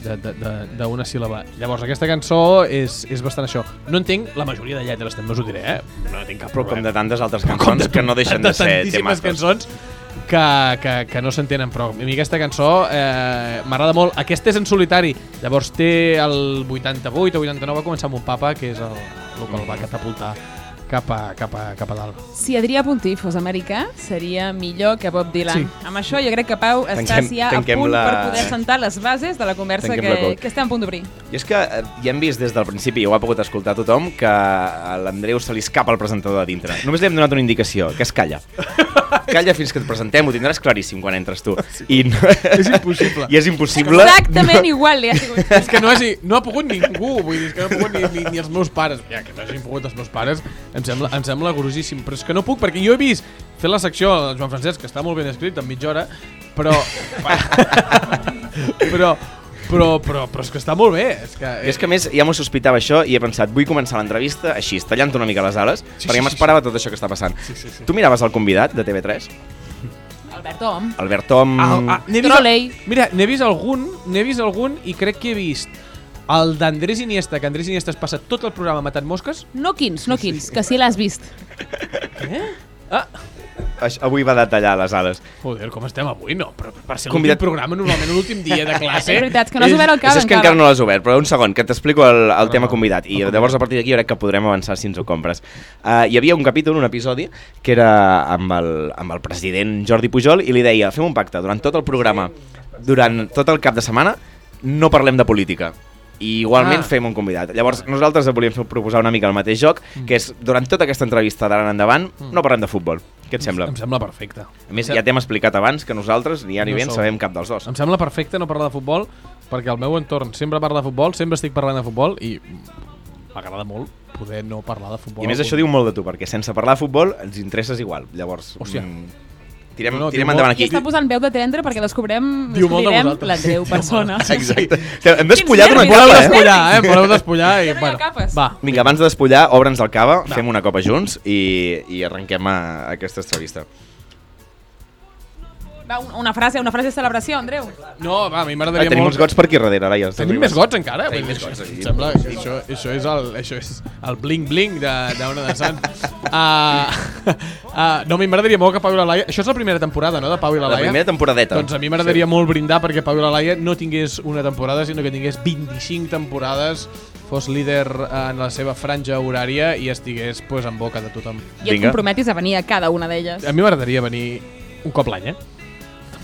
de, de, de, d'una síl·laba. Llavors, aquesta cançó és, és bastant això. No entenc la majoria de lletres, també us ho diré, eh? No tinc cap Però com problema. de tantes altres cançons de- que no deixen de ser tantíssimes temes. cançons que, que, que no s'entenen, però a mi aquesta cançó eh, m'agrada molt. Aquesta és en solitari, llavors té el 88 o 89, va començar amb un papa, que és el, el que el va catapultar cap a, cap a, cap a dalt. Si Adrià Puntí fos americà, seria millor que Bob Dylan. Sí. Amb això jo crec que Pau Tanquem- estàs ja a punt la- per poder sentar les bases de la conversa Tanquem que, que estem a punt d'obrir. I és que eh, ja hem vist des del principi, i ho ha pogut escoltar tothom, que a l'Andreu se li escapa el presentador de dintre. Només li hem donat una indicació, que es calla. Calla fins que et presentem, ho tindràs claríssim quan entres tu. I, no, És impossible. I és impossible... Exactament igual li ha sigut. és que no, hagi, no ha pogut ningú, vull dir, és que no ha pogut ni, ni, ni els meus pares. Ja, que no hagin pogut els meus pares, em sembla, em sembla grosíssim, però és que no puc, perquè jo he vist fer la secció del Joan Francesc, que està molt ben escrit, en mitja hora, però... però, però, però, però és que està molt bé. És que, I és que a més ja m'ho sospitava això i he pensat, vull començar l'entrevista així, tallant una mica les ales, Sí, perquè sí, m'esperava tot això que està passant. Sí, sí, sí. Tu miraves el convidat de TV3? Albert Om. Albert Tom... Ah, ah, vist, Trolei. mira, n'he vist algun, n'he vist algun i crec que he vist el d'Andrés Iniesta, que Andrés Iniesta es passa tot el programa matant mosques. No quins, no quins, que sí l'has vist. Ah, Aix- Avui va detallar les ales. Joder, com estem avui? No, però per ser Convidat- l'últim programa, normalment l'últim dia de classe... És veritat, que no has obert el És, cap és que encara no l'has obert, però un segon, que t'explico el, el tema convidat. I el llavors a partir d'aquí crec que podrem avançar si ens ho compres. Uh, hi havia un capítol, un episodi, que era amb el, amb el president Jordi Pujol i li deia, fem un pacte, durant tot el programa, durant tot el cap de setmana, no parlem de política i igualment Ah. ah. fem un convidat. Llavors, nosaltres volíem fer, proposar una mica el mateix joc, Mm. que és, durant tota aquesta entrevista d'ara en endavant, no parlem de futbol. Què et sembla? Em sembla perfecte. A més, ja t'hem explicat abans que nosaltres, ni ja ni No ben, som. sabem cap dels dos. Em sembla perfecte no parlar de futbol, perquè al meu entorn sempre parla de futbol, sempre estic parlant de futbol i m'agrada molt poder no parlar de futbol. I més això diu molt de tu, perquè sense parlar de futbol ens interesses igual. Llavors, Hòstia. mm, tirem, No, no, tirem endavant molt- I aquí. està posant veu de tendre perquè descobrem, Diu molt de descobrirem l'Andreu, persona. Exacte. Hem despullat una capa, Voleu eh? despullar, eh? Voleu despullar i... Bueno, va. Vinga, abans de despullar, obre'ns el cava, fem una copa junts i, i arrenquem a, a aquesta entrevista. Va, un- una frase, una frase de celebració, Andreu. No, va, a mi Ah, m'agradaria tenim molt... uns gots per aquí darrere, Laia. els Tenim arribes. més gots encara? Tenim Vull més dir, gots aquí. Em sembla que això, això, és el, això és el bling-bling d'una de Sant. Uh, uh, no, a mi m'agradaria molt que Pau i la Laia... Això és la primera temporada, no?, de Pau i la La Laia. primera temporadeta. Doncs a mi m'agradaria molt brindar perquè Pau i la Laia no tingués una temporada, sinó que tingués 25 temporades, fos líder en la seva franja horària i estigués pues, en boca de tothom. I et Vinga. comprometis a venir a cada una d'elles. A mi m'agradaria venir un cop l'any, eh?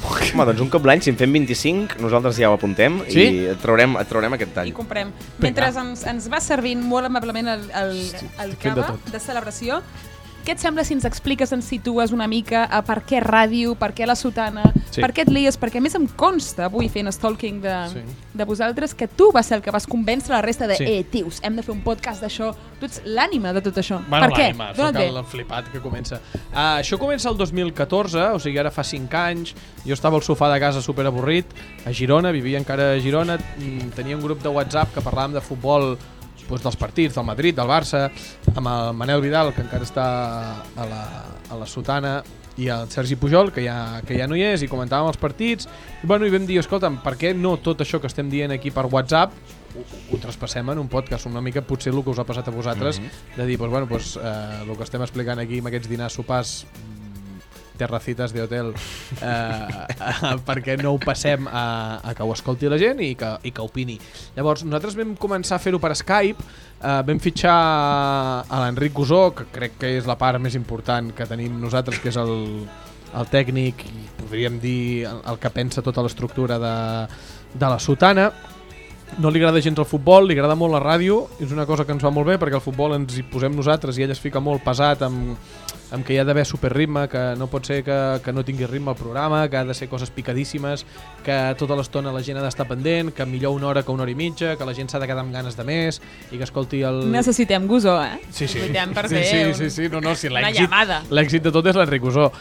Home, doncs un cop l'any, si en fem 25, nosaltres ja ho apuntem Sí? i et traurem, et traurem aquest I tall. comprem. Mentre ens, ens va servint molt amablement el, el, el de cava tot. de celebració, què et sembla si ens expliques, ens situes una mica a per què ràdio, per què la sotana, Sí. per què et lies, perquè més em consta avui fent stalking de, Sí. de vosaltres que tu vas ser el que vas convèncer la resta de Sí. eh, tios, hem de fer un podcast d'això. Tu ets l'ànima de tot això. Bueno, per què? Soc el, flipat que comença. Uh, això comença el 2014, o sigui, ara fa 5 anys. Jo estava al sofà de casa super avorrit, a Girona, vivia encara a Girona, tenia un grup de WhatsApp que parlàvem de futbol doncs, dels partits, del Madrid, del Barça, amb el Manel Vidal, que encara està a la, a la sotana, i el Sergi Pujol, que ja, que ja no hi és, i comentàvem els partits, i, bueno, i vam dir, escolta'm, per què no tot això que estem dient aquí per WhatsApp ho, ho traspassem en un podcast? Una mica potser el que us ha passat a vosaltres de dir, doncs, bueno, doncs, eh, el que estem explicant aquí amb aquests dinars sopars mm, terracites de hotel eh, eh, perquè no ho passem a, a que ho escolti la gent i que, i que opini. Llavors nosaltres vam començar a fer-ho per Skype eh, vam fitxar a l'Enric Gusó que crec que és la part més important que tenim nosaltres que és el, el tècnic podríem dir el, el que pensa tota l'estructura de, de la sotana. No li agrada gens el futbol, li agrada molt la ràdio, és una cosa que ens va molt bé perquè el futbol ens hi posem nosaltres i ell es fica molt pesat amb, amb que hi ha d'haver superritme, que no pot ser que, que no tingui ritme el programa, que ha de ser coses picadíssimes, que tota l'estona la gent ha d'estar pendent, que millor una hora que una hora i mitja, que la gent s'ha de quedar amb ganes de més i que escolti el... Necessitem gusó, eh? Sí, sí. Necessitem per sí, fer sí, un- sí, sí, no, no, sí, una llamada. l'èxit de tot és l'Enric Usó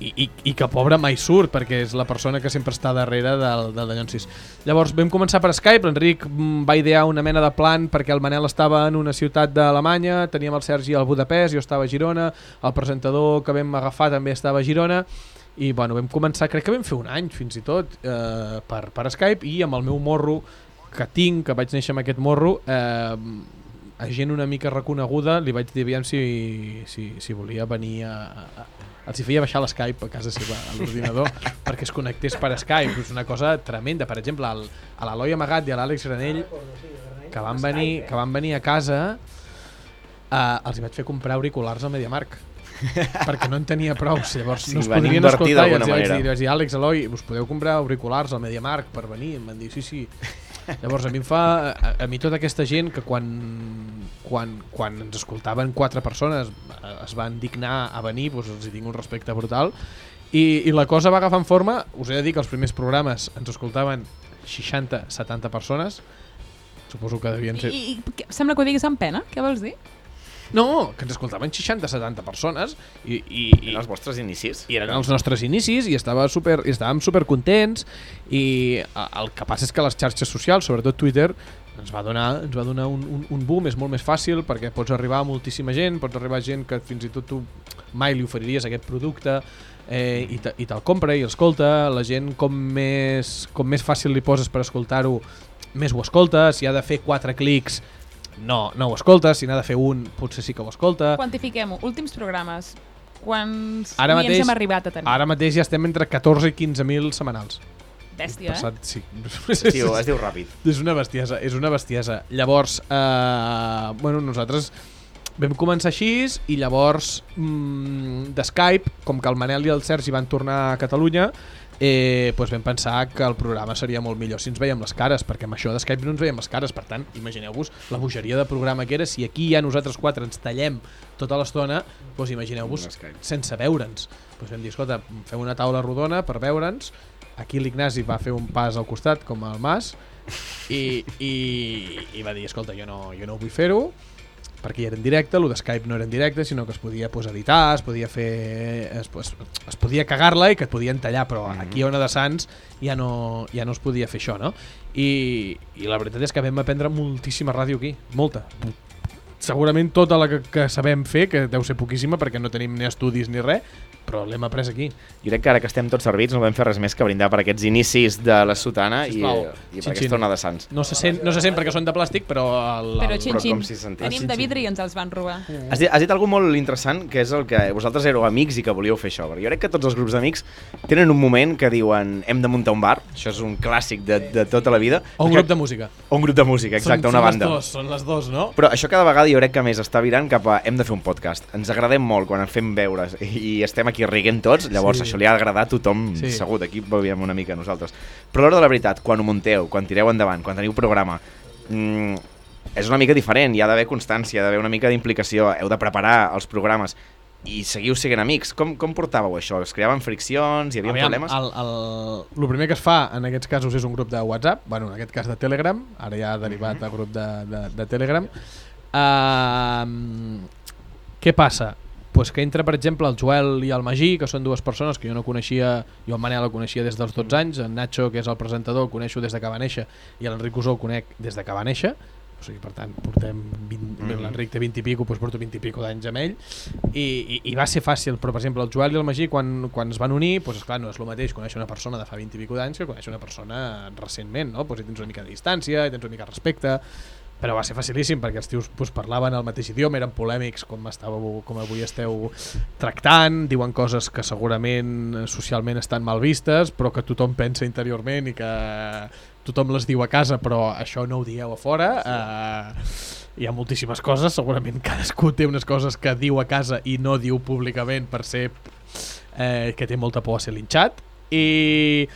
i, i, i que pobre mai surt perquè és la persona que sempre està darrere del, del Dallonsis. Llavors vam començar per Skype, l'Enric mm, va idear una mena de plan perquè el Manel estava en una ciutat d'Alemanya, teníem el Sergi al Budapest, jo estava a Girona, el presentador que vam agafar també estava a Girona. I bueno, vam començar, crec que vam fer un any fins i tot eh, per, per Skype. I amb el meu morro que tinc, que vaig néixer amb aquest morro eh, a gent una mica reconeguda li vaig dir aviam si, si, si volia venir a, a, els hi feia baixar l'Skype a casa seva, a l'ordinador, perquè es connectés per Skype. És una cosa tremenda. Per exemple, el, a l'Eloi Amagat i a l'Àlex Granell, que van venir, que van venir a casa, eh, els hi vaig fer comprar auriculars al Mediamarkt perquè no en tenia prou llavors Sí, no es invertir escoltar i els vaig dir, vaig dir Àlex, Eloi, us podeu comprar auriculars al Mediamarkt per venir? Em van dir, sí, sí llavors a mi em fa a, a mi tota aquesta gent que quan, quan, quan ens escoltaven quatre persones eh, es van dignar a venir doncs els hi tinc un respecte brutal. I, i la cosa va agafant forma. Us he de dir que els primers programes ens escoltaven 60-70 persones. Suposo que devien ser I, i, sembla que ho diguis amb pena, què vols dir? No, que ens escoltaven 60-70 persones i, i, i, En els vostres inicis. i eren els nostres inicis i, estava super, i estàvem super contents i a- el que passa és que les xarxes socials, sobretot Twitter ens va donar, ens va donar un, un, un boom és molt més fàcil perquè pots arribar a moltíssima gent pots arribar a gent que fins i tot tu mai li oferiries aquest producte eh, i, te, i te'l compra i l'escolta la gent com més, com més fàcil li poses per escoltar-ho més ho escolta, si ha de fer quatre clics no, no ho escolta, si n'ha de fer un potser sí que ho escolta Quantifiquem-ho. Últims programes. quants Ara mateix- hem arribat a tenir? Ara mateix ja estem entre 14 i 15.000 setmanals. Bèstia, eh? Passat, sí. Es diu, es diu ràpid. És una bestiesa, és una bestiesa. Llavors, eh, bueno, nosaltres vam començar així i llavors mm, de Skype, com que el Manel i el Sergi van tornar a Catalunya, eh, doncs vam pensar que el programa seria molt millor si ens veiem les cares, perquè amb això de Skype no ens veiem les cares, per tant, imagineu-vos la bogeria de programa que era, si aquí ja nosaltres quatre ens tallem tota l'estona, doncs imagineu-vos sense veure'ns. Doncs vam dir, escolta, fem una taula rodona per veure'ns, aquí l'Ignasi va fer un pas al costat, com el Mas, i, i, i va dir, escolta, jo no, jo no vull fer-ho, perquè ja era en directe, el de Skype no era en directe, sinó que es podia pues, editar, es podia fer... Es, es, es podia cagar-la i que et podien tallar, però Mhm. aquí a Ona de Sants ja no, ja no es podia fer això, no? I, I la veritat és que vam aprendre moltíssima ràdio aquí, molta. Segurament tota la que, que sabem fer, que deu ser poquíssima perquè no tenim ni estudis ni res, però l'hem après aquí. Jo crec que ara que estem tots servits no vam fer res més que brindar per aquests inicis de la sotana i, Sisplau, i per aquesta ona de Sants. No se sent, no se sent perquè són de plàstic, però... El, Però el, xin, però xin. com si sentés. Tenim de vidre i ens els van robar. Has dit, has dit alguna molt interessant, que és el que vosaltres éreu amics i que volíeu fer això. Perquè jo crec que tots els grups d'amics tenen un moment que diuen hem de muntar un bar, això és un clàssic de, de tota la vida. o un grup de música. O un grup de música, exacte, són, una són banda. Les dos, són les dos, no? Però això cada vegada jo crec que més està virant cap a hem de fer un podcast. Ens agradem molt quan en fem veure i, i estem aquí riguent tots, llavors Sí. això li ha d'agradar a tothom Sí. segur, d'aquí veiem una mica nosaltres. Però l'hora de la veritat, quan ho munteu, quan tireu endavant, quan teniu programa, mm, és una mica diferent, hi ha d'haver constància, hi ha d'haver una mica d'implicació, heu de preparar els programes i seguiu sent amics. Com, com portàveu això? Es creaven friccions? Hi havia Aviam, problemes? El, el, el primer que es fa en aquests casos és un grup de WhatsApp, bueno, en aquest cas de Telegram, ara ja ha derivat a grup de, de, de Telegram. Uh, què passa? Pues que entra, per exemple, el Joel i el Magí, que són dues persones que jo no coneixia, jo el Manel el coneixia des dels 12 anys, en Nacho, que és el presentador, el coneixo des de que va néixer, i l'Enric Usó el conec des de que va néixer, o sigui, per tant, portem 20, Mhm. l'Enric té 20 i pico, doncs porto 20 i pico d'anys amb ell, i, i, i va ser fàcil, però per exemple el Joel i el Magí quan, quan es van unir, doncs esclar, no és el mateix conèixer una persona de fa 20 i pico d'anys que conèixer una persona recentment, no? Doncs hi tens una mica de distància, hi tens una mica de respecte, però va ser facilíssim perquè els tios doncs, parlaven el mateix idioma, eren polèmics com, estàveu, com avui esteu tractant, diuen coses que segurament socialment estan mal vistes, però que tothom pensa interiorment i que tothom les diu a casa, però això no ho dieu a fora. Eh, hi ha moltíssimes coses, segurament cadascú té unes coses que diu a casa i no diu públicament per ser eh, que té molta por a ser linxat i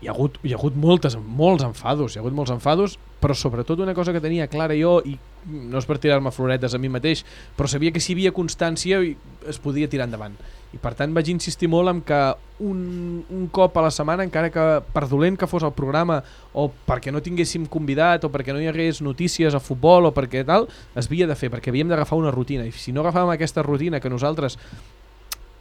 hi ha hagut, hi ha hagut moltes, molts enfados, hi ha hagut molts enfados, però sobretot una cosa que tenia clara jo, i no és per tirar-me floretes a mi mateix, però sabia que si hi havia constància es podia tirar endavant. I per tant vaig insistir molt en que un, un cop a la setmana, encara que per dolent que fos el programa, o perquè no tinguéssim convidat, o perquè no hi hagués notícies a futbol, o perquè tal, es havia de fer, perquè havíem d'agafar una rutina. I si no agafàvem aquesta rutina que nosaltres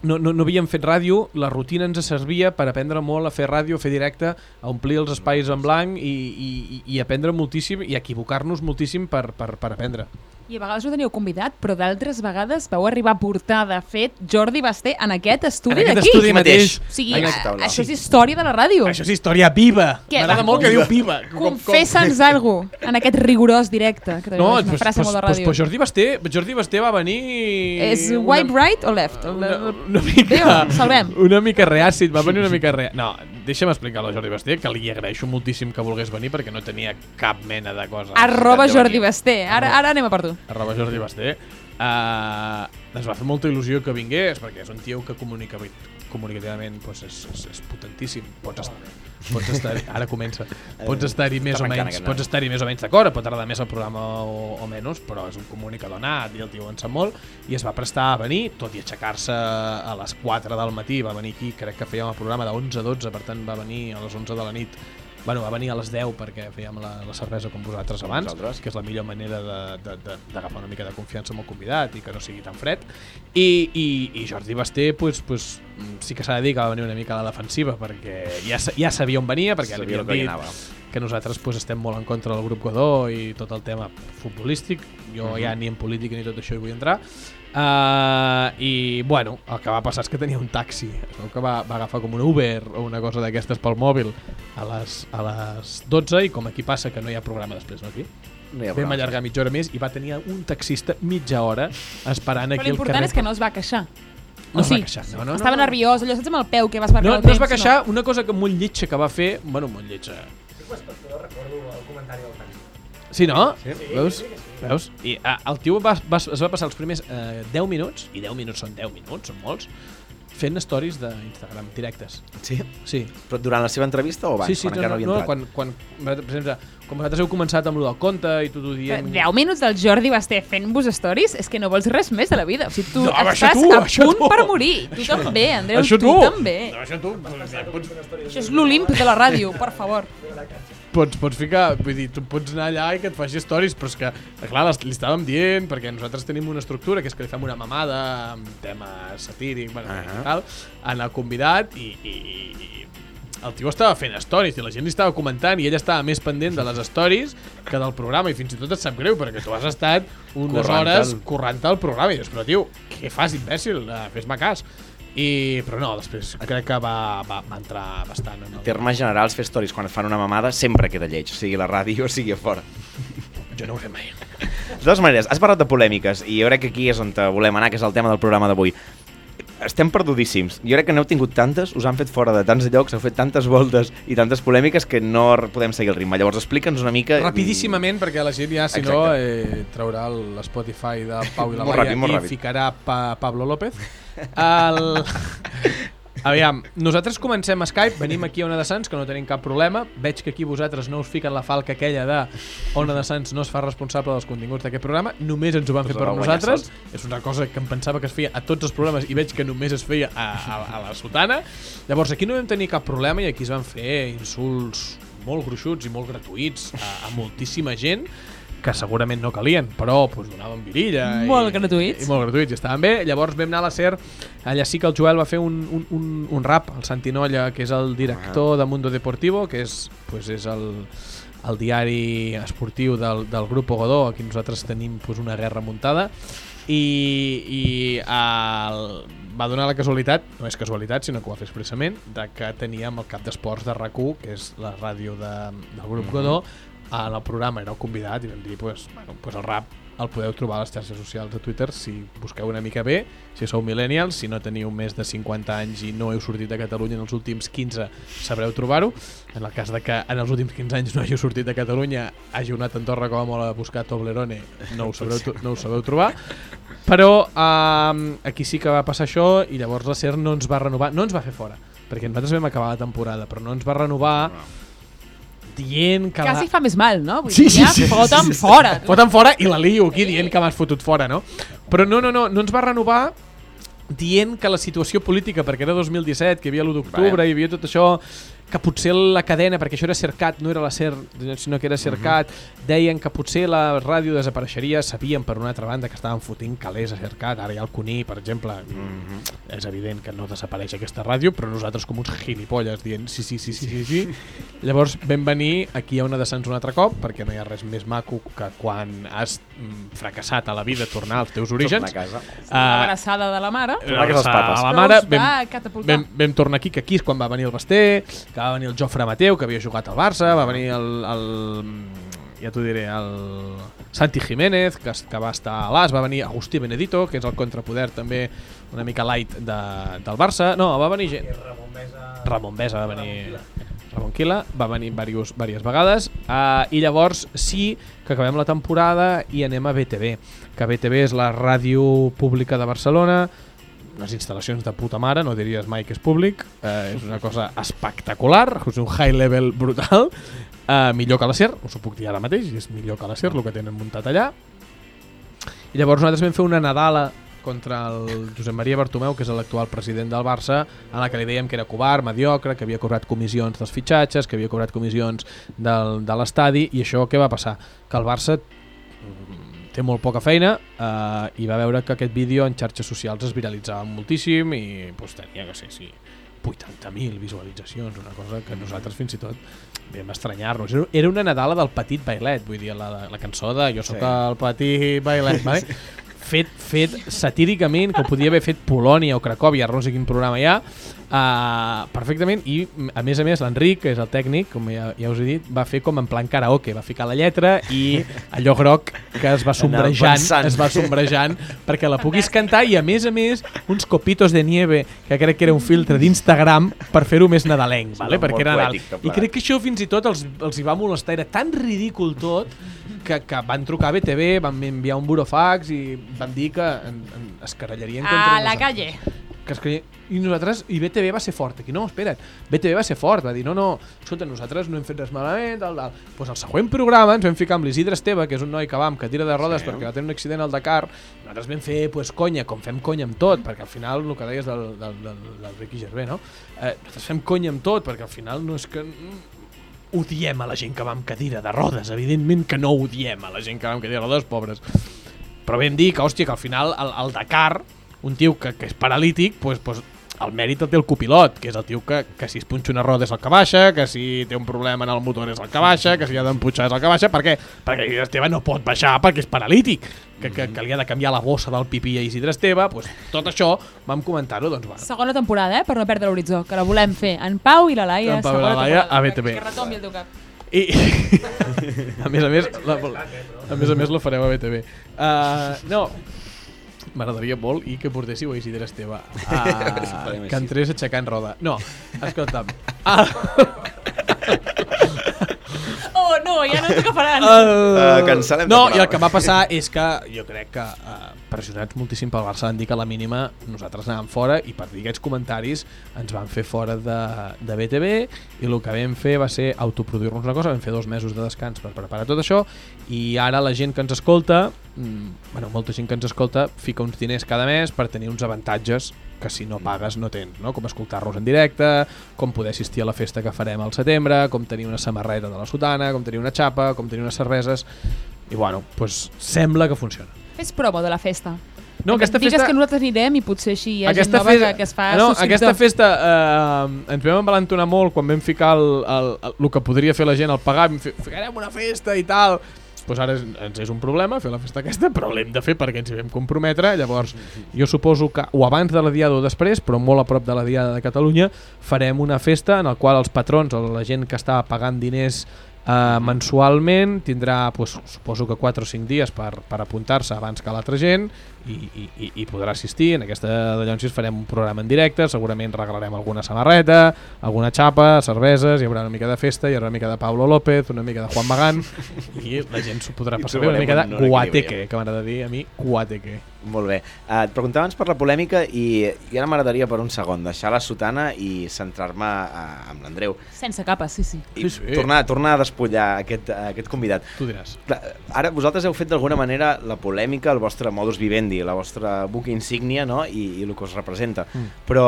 no, no, no havíem fet ràdio, la rutina ens servia per aprendre molt a fer ràdio, a fer directe, a omplir els espais en blanc i, i, i- aprendre moltíssim i equivocar-nos moltíssim per, per, per aprendre. I a vegades no teníeu convidat, però d'altres vegades vau arribar a portar, de fet, Jordi Basté en aquest estudi En aquest d'aquí. estudi mateix. O sigui, a, això és història de la ràdio. Això és història viva. M'agrada va, molt que diu viva. Confessa'ns cosa en aquest rigorós directe, que també No, és una pues, frase pues, molt de pues, ràdio. pues Jordi Basté, Jordi Basté va venir... és white, right o left? Una, una mica... Déu, salvem. Una mica reàcid, va venir una mica reàcid. No, deixa'm explicar-lo a Jordi Basté, que li agraeixo moltíssim que volgués venir perquè no tenia cap mena de cosa. Arroba de Jordi. Basté. Ara, ara anem a per tu. arroba Jordi Basté, uh, ens va fer molta il·lusió que vingués, perquè és un tio que comunica, comunicativament pues, és, és, és potentíssim. Pots, est pots estar ara comença. Pots estar-hi més o menys, pots noi. estar-hi més o menys d'acord, pot agradar més el programa o, o menys, però és un comunicador nat i el tio en sap molt i es va prestar a venir, tot i aixecar-se a les 4 del matí, va venir aquí, crec que fèiem el programa de 11 a 12, per tant va venir a les 11 de la nit Bueno, va venir a les 10 perquè fèiem la, la cervesa com vosaltres Com abans, vosaltres. que és la millor manera d'agafar una mica de confiança amb el convidat i que no sigui tan fred. I, i, i Jordi Basté pues, pues, mm, sí que s'ha de dir que va venir una mica a la defensiva perquè ja, ja sabia on venia, perquè Sabia li havíem dit que nosaltres pues, estem molt en contra del grup Godó i tot el tema futbolístic. Jo Mhm. ja ni en política ni tot això hi vull entrar. Uh, I, bueno, el que va passar és que tenia un taxi. Es veu que va, va agafar com un Uber o una cosa d'aquestes pel mòbil a les, a les 12 i com aquí passa que no hi ha programa després, no aquí? No hi ha Vam problema. allargar mitja hora més i va tenir un taxista mitja hora esperant Però aquí al l'important carrer. és que no es va queixar. No o es va sí? queixar, no, no, no, Estava no. nerviós, allò saps amb el peu que vas marcar No, el no es temps? va queixar, una cosa que molt lletja que va fer... Bueno, molt lletja. Sí, no? Sí. Veus? Veus? I ah, el tio va, va, es va passar els primers eh, 10 minuts, i 10 minuts són 10 minuts, són molts, fent stories d'Instagram, directes. Sí? Sí, Però durant la seva entrevista o abans? sí, sí, quan no, no, no, entrat? quan, quan, per exemple, com vosaltres heu començat amb lo del conte i tot ho dient... 10 minuts del Jordi Basté fent-vos stories és que no vols res més de la vida. O sigui, tu No, això estàs tu, a això punt tu. per morir. Tu també, Andreu, Això tu, tu. també. No, això tu, Això és l'Olimp de la ràdio, per favor. Pots, pots ficar, vull dir, tu pots anar allà i que et faci stories, però és que, clar, les- li estàvem dient, perquè nosaltres tenim una estructura, que és que li fem una mamada amb tema satíric, bueno, uh. -huh. tal, en el convidat, i, i, i el tio estava fent stories i la gent li estava comentant i ell estava més pendent de les stories que del programa i fins i tot et sap greu perquè tu has estat unes Currant hores el- currant el programa i dius, però tio, què fas, imbècil? Uh, Fes-me cas. I, però no, després crec que va, va, va entrar bastant en el... termes generals, fer stories quan et fan una mamada sempre queda lleig, sigui la ràdio o sigui a fora. Jo no ho he fet mai. De totes maneres, has parlat de polèmiques i jo crec que aquí és on te volem anar, que és el tema del programa d'avui. Estem perdudíssims. Jo crec que n'heu tingut tantes, us han fet fora de tants llocs, heu fet tantes voltes i tantes polèmiques que no podem seguir el ritme. Llavors explica'ns una mica... Rapidíssimament, perquè la gent ja, si no, Exacte. eh, traurà el Spotify de Pau i la Laia ràpid, i ràpid. ficarà pa Pablo López. El... Aviam, nosaltres comencem a Skype, venim aquí a Ona de Sants, que no tenim cap problema. Veig que aquí vosaltres no us fiquen la falca aquella de Ona de Sants no es fa responsable dels continguts d'aquest programa, només ens ho van fer Us per nosaltres. És una cosa que em pensava que es feia a tots els programes i veig que només es feia a, a, a la sotana. Llavors aquí no vam tenir cap problema i aquí es van fer insults molt gruixuts i molt gratuïts a, a moltíssima gent que segurament no calien, però pues, donaven virilla. Molt i, gratuïts. I, molt gratuïts, i estaven bé. Llavors vam anar a la SER, allà sí que el Joel va fer un, un, un, un rap, el Santinolla, que és el director de Mundo Deportivo, que és, pues, és el, el diari esportiu del, del grup Godó, aquí nosaltres tenim pues, una guerra muntada, i, i el, va donar la casualitat, no és casualitat, sinó que ho va fer expressament, de que teníem el cap d'esports de rac que és la ràdio de, del grup Godó, en el programa era el convidat i vam dir, pues, bueno, pues el rap el podeu trobar a les xarxes socials de Twitter si busqueu una mica bé, si sou millennials, si no teniu més de 50 anys i no heu sortit de Catalunya en els últims 15, sabreu trobar-ho. En el cas de que en els últims 15 anys no hàgiu sortit de Catalunya, hàgiu anat a Andorra com a buscar Toblerone, no ho sabreu, no ho sabeu trobar. Però um, aquí sí que va passar això i llavors la SER no ens va renovar, no ens va fer fora, perquè nosaltres vam acabar la temporada, però no ens va renovar dient que Quasi la... fa més mal, no? Vull Sí, dir, sí, ja sí, foten sí, sí. fora. Foten fora i la lio aquí dient que m'has fotut fora, no? Però no, no, no, no ens va renovar dient que la situació política, perquè era 2017, que hi havia l'1 d'octubre, Vale. hi havia tot això, que potser la cadena, perquè això era Cercat, no era la SER, sinó que era Cercat, deien que potser la ràdio desapareixeria, sabien per una altra banda que estaven fotent calés a Cercat, ara hi ha el Cuní, per exemple, és evident que no desapareix aquesta ràdio, però nosaltres com uns gilipolles dient sí, sí, sí, sí, sí, sí. Llavors vam venir aquí a una de Sants un altre cop, perquè no hi ha res més maco que quan has mm, fracassat a la vida tornar als teus Tornar orígens. a casa. L'abraçada de la mare. Tornar a casa dels papes. A la mare, vam, vam, vam tornar aquí, que aquí és quan va venir el Basté, que va venir el Jofre Mateu, que havia jugat al Barça, va venir el, el ja t'ho diré, el Santi Jiménez, que, que va estar a l'As, va venir Agustí Benedito, que és el contrapoder també una mica light de, del Barça. No, va venir gent... Ramon Besa. Va venir... Ramon Quila, va venir diversos, diverses vegades. Uh, i llavors sí que acabem la temporada i anem a BTV que BTV és la ràdio pública de Barcelona unes instal·lacions de puta mare, no diries mai que és públic, eh, és una cosa espectacular, és un high level brutal, eh, millor que la SER, us ho puc dir ara mateix, és millor que la SER el que tenen muntat allà. I llavors nosaltres vam fer una Nadala contra el Josep Maria Bartomeu, que és l'actual president del Barça, en la que li dèiem que era covard, mediocre, que havia cobrat comissions dels fitxatges, que havia cobrat comissions del, de l'estadi, i això què va passar? Que el Barça té molt poca feina eh, i va veure que aquest vídeo en xarxes socials es viralitzava moltíssim i pues, tenia, que sé, sí, 80.000 visualitzacions, una cosa que nosaltres fins i tot vam estranyar-nos. Era- una Nadala del petit bailet, vull dir, la, la cançó de Jo sóc Sí. el petit bailet, vale? fet, fet satíricament, que podia haver fet Polònia o Cracòvia, no sé quin programa hi ha, uh, perfectament, i a més a més l'Enric, que és el tècnic, com ja, ja us he dit, va fer com en plan karaoke, va ficar la lletra i allò groc que es va sombrejant, es va sombrejant perquè la puguis cantar i a més a més uns copitos de nieve, que crec que era un filtre d'Instagram per fer-ho més nadalenc, vale? perquè era Nadal. I crec que això fins i tot els, els hi va molestar, era tan ridícul tot que, que van trucar a BTV, van enviar un burofax i van dir que en, en, es carallarien contra A la nosaltres. calle. Que es creia... I nosaltres, i BTV va ser fort, aquí no, espera't, BTV va ser fort, va dir, no, no, escolta, nosaltres no hem fet res malament, tal, tal. Pues al següent programa ens vam ficar amb l'Isidre Esteve, que és un noi que va amb cadira de rodes Sí. perquè va tenir un accident al Dakar, nosaltres vam fer, pues, conya, com fem conya amb tot, perquè al final, el que deies del, del, del, del Ricky Gervais, no? Eh, nosaltres fem conya amb tot, perquè al final no és que odiem a la gent que va amb cadira de rodes, evidentment que no odiem a la gent que va amb cadira de rodes, pobres. Però vam dir que, hòstia, que al final el, el Dakar, un tio que, que és paralític, pues, pues, el mèrit el té el copilot, que és el tio que, que si es punxa una roda és el que baixa, que si té un problema en el motor és el que baixa, que si ha d'empujar és el que baixa, per què? Perquè Isidre Esteve no pot baixar perquè és paralític, que, que, que li ha de canviar la bossa del pipí a Isidre Esteve, pues, tot això vam comentar-ho, doncs bueno. Segona temporada, eh? Per no perdre l'horitzó, que la volem fer. En Pau i la Laia, En Pau i la Laia a BTV. Que retombi el teu cap. I, a més a més, la, a més a més la fareu a BTV. Uh, no, m'agradaria molt i que portéssiu a Isidre Esteve uh, farem que entrés aixecant roda. No, escolta'm. Ah, Oh, no, ja no sé què faran. Uh, cancel·lem no, temporada. i el que va passar és que jo crec que uh, pressionats moltíssim pel Barça van dir que a la mínima nosaltres anàvem fora i per dir aquests comentaris ens van fer fora de, de BTV i el que vam fer va ser autoproduir-nos una cosa, vam fer dos mesos de descans per preparar tot això i ara la gent que ens escolta bueno, molta gent que ens escolta fica uns diners cada mes per tenir uns avantatges que si no pagues no tens, no? com escoltar-nos en directe, com poder assistir a la festa que farem al setembre, com tenir una samarreta de la sotana, com tenir una xapa, com tenir unes cerveses i bueno, pues, sembla que funciona. Fes promo de la festa. No, aquesta Digues festa... que nosaltres anirem i potser així hi ha aquesta gent nova festa, que, que es fa no, aquesta festa eh, ens vam envalentonar molt quan vam ficar el, el, el, el que podria fer la gent al pagar, ficarem una festa i tal pues ara és, ens és un problema fer la festa aquesta, però l'hem de fer perquè ens hi vam comprometre, llavors jo suposo que o abans de la Diada o després, però molt a prop de la Diada de Catalunya, farem una festa en la qual els patrons o la gent que està pagant diners eh, mensualment tindrà, pues, suposo que 4 o 5 dies per, per apuntar-se abans que l'altra gent i, i, i- i podrà assistir. En aquesta de Llonsis farem un programa en directe, segurament regalarem alguna samarreta, alguna xapa, cerveses, hi haurà una mica de festa, hi haurà una mica de Pablo López, una mica de Juan Magán i la gent s'ho podrà passar bé, una mica de guateque, que m'agrada dir a mi, guateque. Molt bé. Uh, et preguntava abans per la polèmica i, i ara m'agradaria per un segon deixar la sotana i centrar-me uh, amb l'Andreu. Sense capes, sí, sí. I Sí, sí. Tornar, tornar a despullar aquest, uh, aquest convidat. Tu diràs. Ara vosaltres heu fet d'alguna manera la polèmica, el vostre modus vivendi, la vostra buca insígnia no? I, i el que us representa. Mm. Però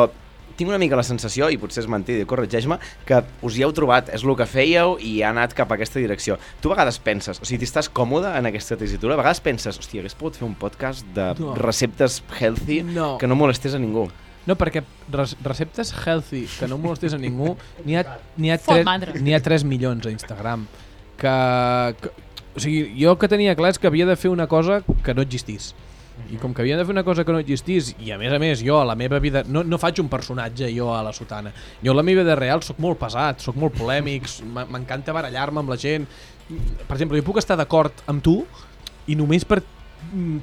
tinc una mica la sensació, i potser és mentida, corregeix-me, que us hi heu trobat, és el que fèieu i ha anat cap a aquesta direcció. Tu a vegades penses, o sigui, t'estàs còmode en aquesta tessitura, a vegades penses, hòstia, hagués pogut fer un podcast de No. receptes healthy No. que no molestés a ningú. No, perquè res, receptes healthy que no molestés a ningú, n'hi ha, ha, tres, ha 3 milions a Instagram. Que, que, o sigui, jo el que tenia clar és que havia de fer una cosa que no existís. I com que havia de fer una cosa que no existís, i a més a més jo a la meva vida, no, no faig un personatge jo a la sotana, jo a la meva vida real sóc molt pesat, sóc molt polèmic, m'encanta barallar-me amb la gent. Per exemple, jo puc estar d'acord amb tu i només per mm,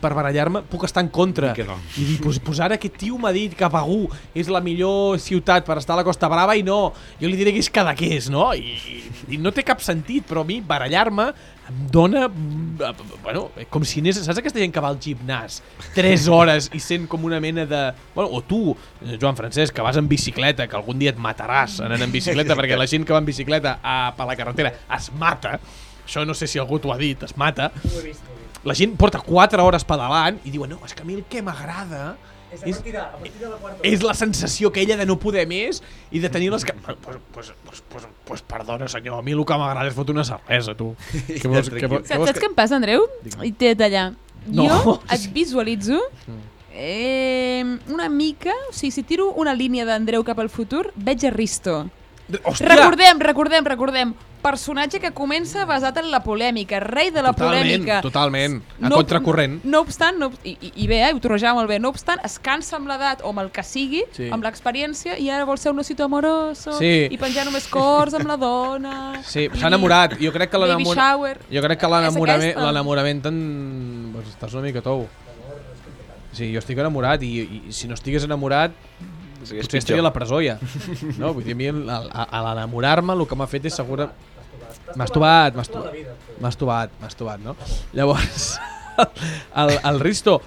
per barallar-me puc estar en contra I no. i dir, pues, pues ara aquest tio m'ha dit que Begú és la millor ciutat per estar a la Costa Brava i no, jo li diré que és Cadaqués no? I, i, no té cap sentit però a mi barallar-me em dona mm, bueno, com si anés saps aquesta gent que va al gimnàs 3 hores i sent com una mena de bueno, o tu, Joan Francesc que vas en bicicleta, que algun dia et mataràs anant en bicicleta perquè la gent que va en bicicleta a, per la carretera es mata això no sé si algú t'ho ha dit, es mata la gent porta 4 hores pedalant i diuen, no, és que a mi el que m'agrada és, és la sensació aquella de no poder més i de tenir les... Pues, pues, pues, pues, pues, pues perdona senyor, a mi el que m'agrada és fotre una cervesa, tu. Què vols, què, vols, què Saps, vols saps què em passa, Andreu? I de tallar. No. Jo et visualitzo eh, una mica... O sigui, si tiro una línia d'Andreu cap al futur, veig a Risto. Hòstia! Recordem, recordem, recordem. personatge que comença basat en la polèmica, rei de la Totalment, polèmica. totalment. A contracorrent. No, no obstant, no, i, i- bé, eh, ho torrejava molt bé, no obstant, es cansa amb l'edat o amb el que sigui, Sí. amb l'experiència, i ara vol ser un osito amoroso, Sí. i penjar només cors amb la dona... Sí, s'ha enamorat. Jo crec que Baby l'enamor... shower. Jo crec que l'enamorament l'enamorament te'n... Pues, estàs una mica tou. Sí, jo estic enamorat i, i si no estigués enamorat Potser estaria a la presó ja. No? Vull dir, a mi a, a, l'enamorar-me el que m'ha fet és segura... M'ha estovat, m'ha estovat. M'ha estovat, m'ha estovat, no? Llavors, el, el Risto...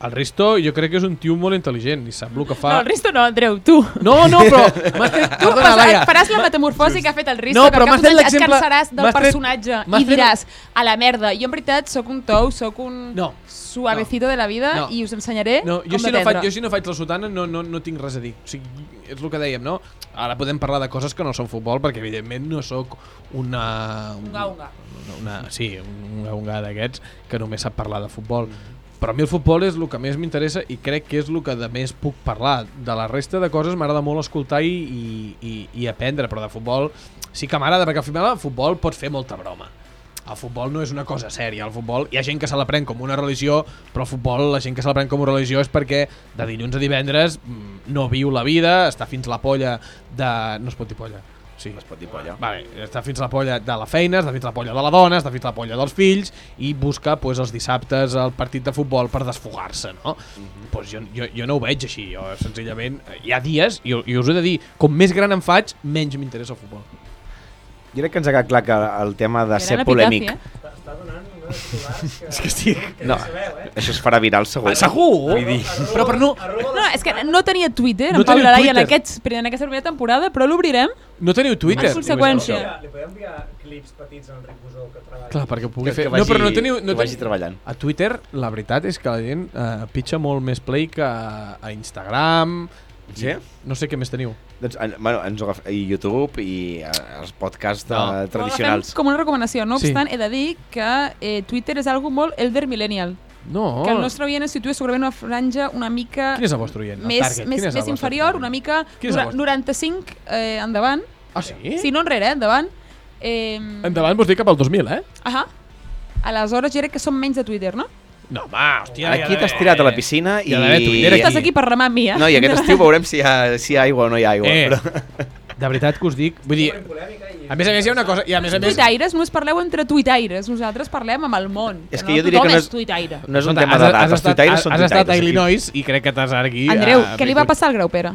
El Risto jo crec que és un tio molt intel·ligent i sap el que fa... No, el Risto no, Andreu, tu. No, no, però... tret... Tu Perdona, Laia. faràs la metamorfosi que ha fet el Risto, No, que però al m'has cap tret et cansaràs del tret- personatge m'has i tret- diràs, a la merda, jo en veritat sóc un tou, sóc un No. suavecito de la vida No. i us ensenyaré No, jo com si no, faig, jo si no faig la sotana no, no, no tinc res a dir. O sigui, és el que dèiem, no? Ara podem parlar de coses que no són futbol, perquè evidentment no sóc una... Unga, unga. Una, una, sí, un unga, unga d'aquests que només sap parlar de futbol. Però a mi el futbol és el que més m'interessa i crec que és el que de més puc parlar. De la resta de coses m'agrada molt escoltar i, i, i, i aprendre, però de futbol sí que m'agrada, perquè al final el futbol pots fer molta broma. El futbol no és una cosa sèria, el futbol hi ha gent que se l'aprèn com una religió, però el futbol la gent que se l'aprèn com una religió és perquè de dilluns a divendres mm, no viu la vida, està fins la polla de... no es pot dir polla. Sí. Es pot dir polla. Vale, està fins la polla de la feina, està fins la polla de la dona, està fins la polla dels fills i busca pues, els dissabtes el partit de futbol per desfogar-se, no? pues jo, jo, jo no ho veig així, jo senzillament hi ha dies, i, i us he de dir, com més gran em faig, menys m'interessa el futbol. Jo crec que ens ha quedat clar que el tema de Gran ser polèmic... eh? Està donant. És que estic... No, sabeu, eh? això es farà viral segur. Segur! Vull dir... Però per no, No, és que no tenia Twitter, No en Pau Larai, en, aquests, en aquesta primera temporada, però l'obrirem. no teniu Twitter. En conseqüència. Li podem enviar clips petits al Ric Bosó que treballa. Clar, perquè pugui fer. que vagi, no, però no teniu... No que vagi teniu... treballant. A Twitter, la veritat és que la gent eh, pitja molt més play que a Instagram. Sí? No sé què més teniu. Doncs, en, bueno, ens ho agaf... I YouTube i eh, els podcasts No. tradicionals. Agafem Com una recomanació. No Sí. obstant, he de dir que eh, Twitter és algo molt elder millennial. No. Que el nostre oient es situa segurament una franja una mica Quin és el vostre oient? El més, target? més, més inferior, target? una mica Quin és el nora- vostre? 95 eh, endavant. Ah, sí? Sí, no enrere, eh, endavant. Eh, Endavant vols dir cap al 2000, eh? Ahà. Aleshores, jo crec que som menys de Twitter, no? No, home, hòstia. Aquí t'has tirat a la piscina i... d'haver Twitter Tu aquí. estàs aquí per remar amb mi, eh? No, i aquest estiu veurem si hi ha, si hi ha aigua o no hi ha aigua. Eh, Però... de veritat que us dic... Vull dir, a més a més hi ha una cosa... I a més a més... Tuitaires, només parleu entre tuitaires. Nosaltres parlem amb el món. És que que no jo diria tothom que no és és- tuitaire. No és un tema d'edat, els tuitaires has- són Has estat a tuitaires. Illinois i crec que t'has aquí... Andreu, a què li va passar al Grau Pere?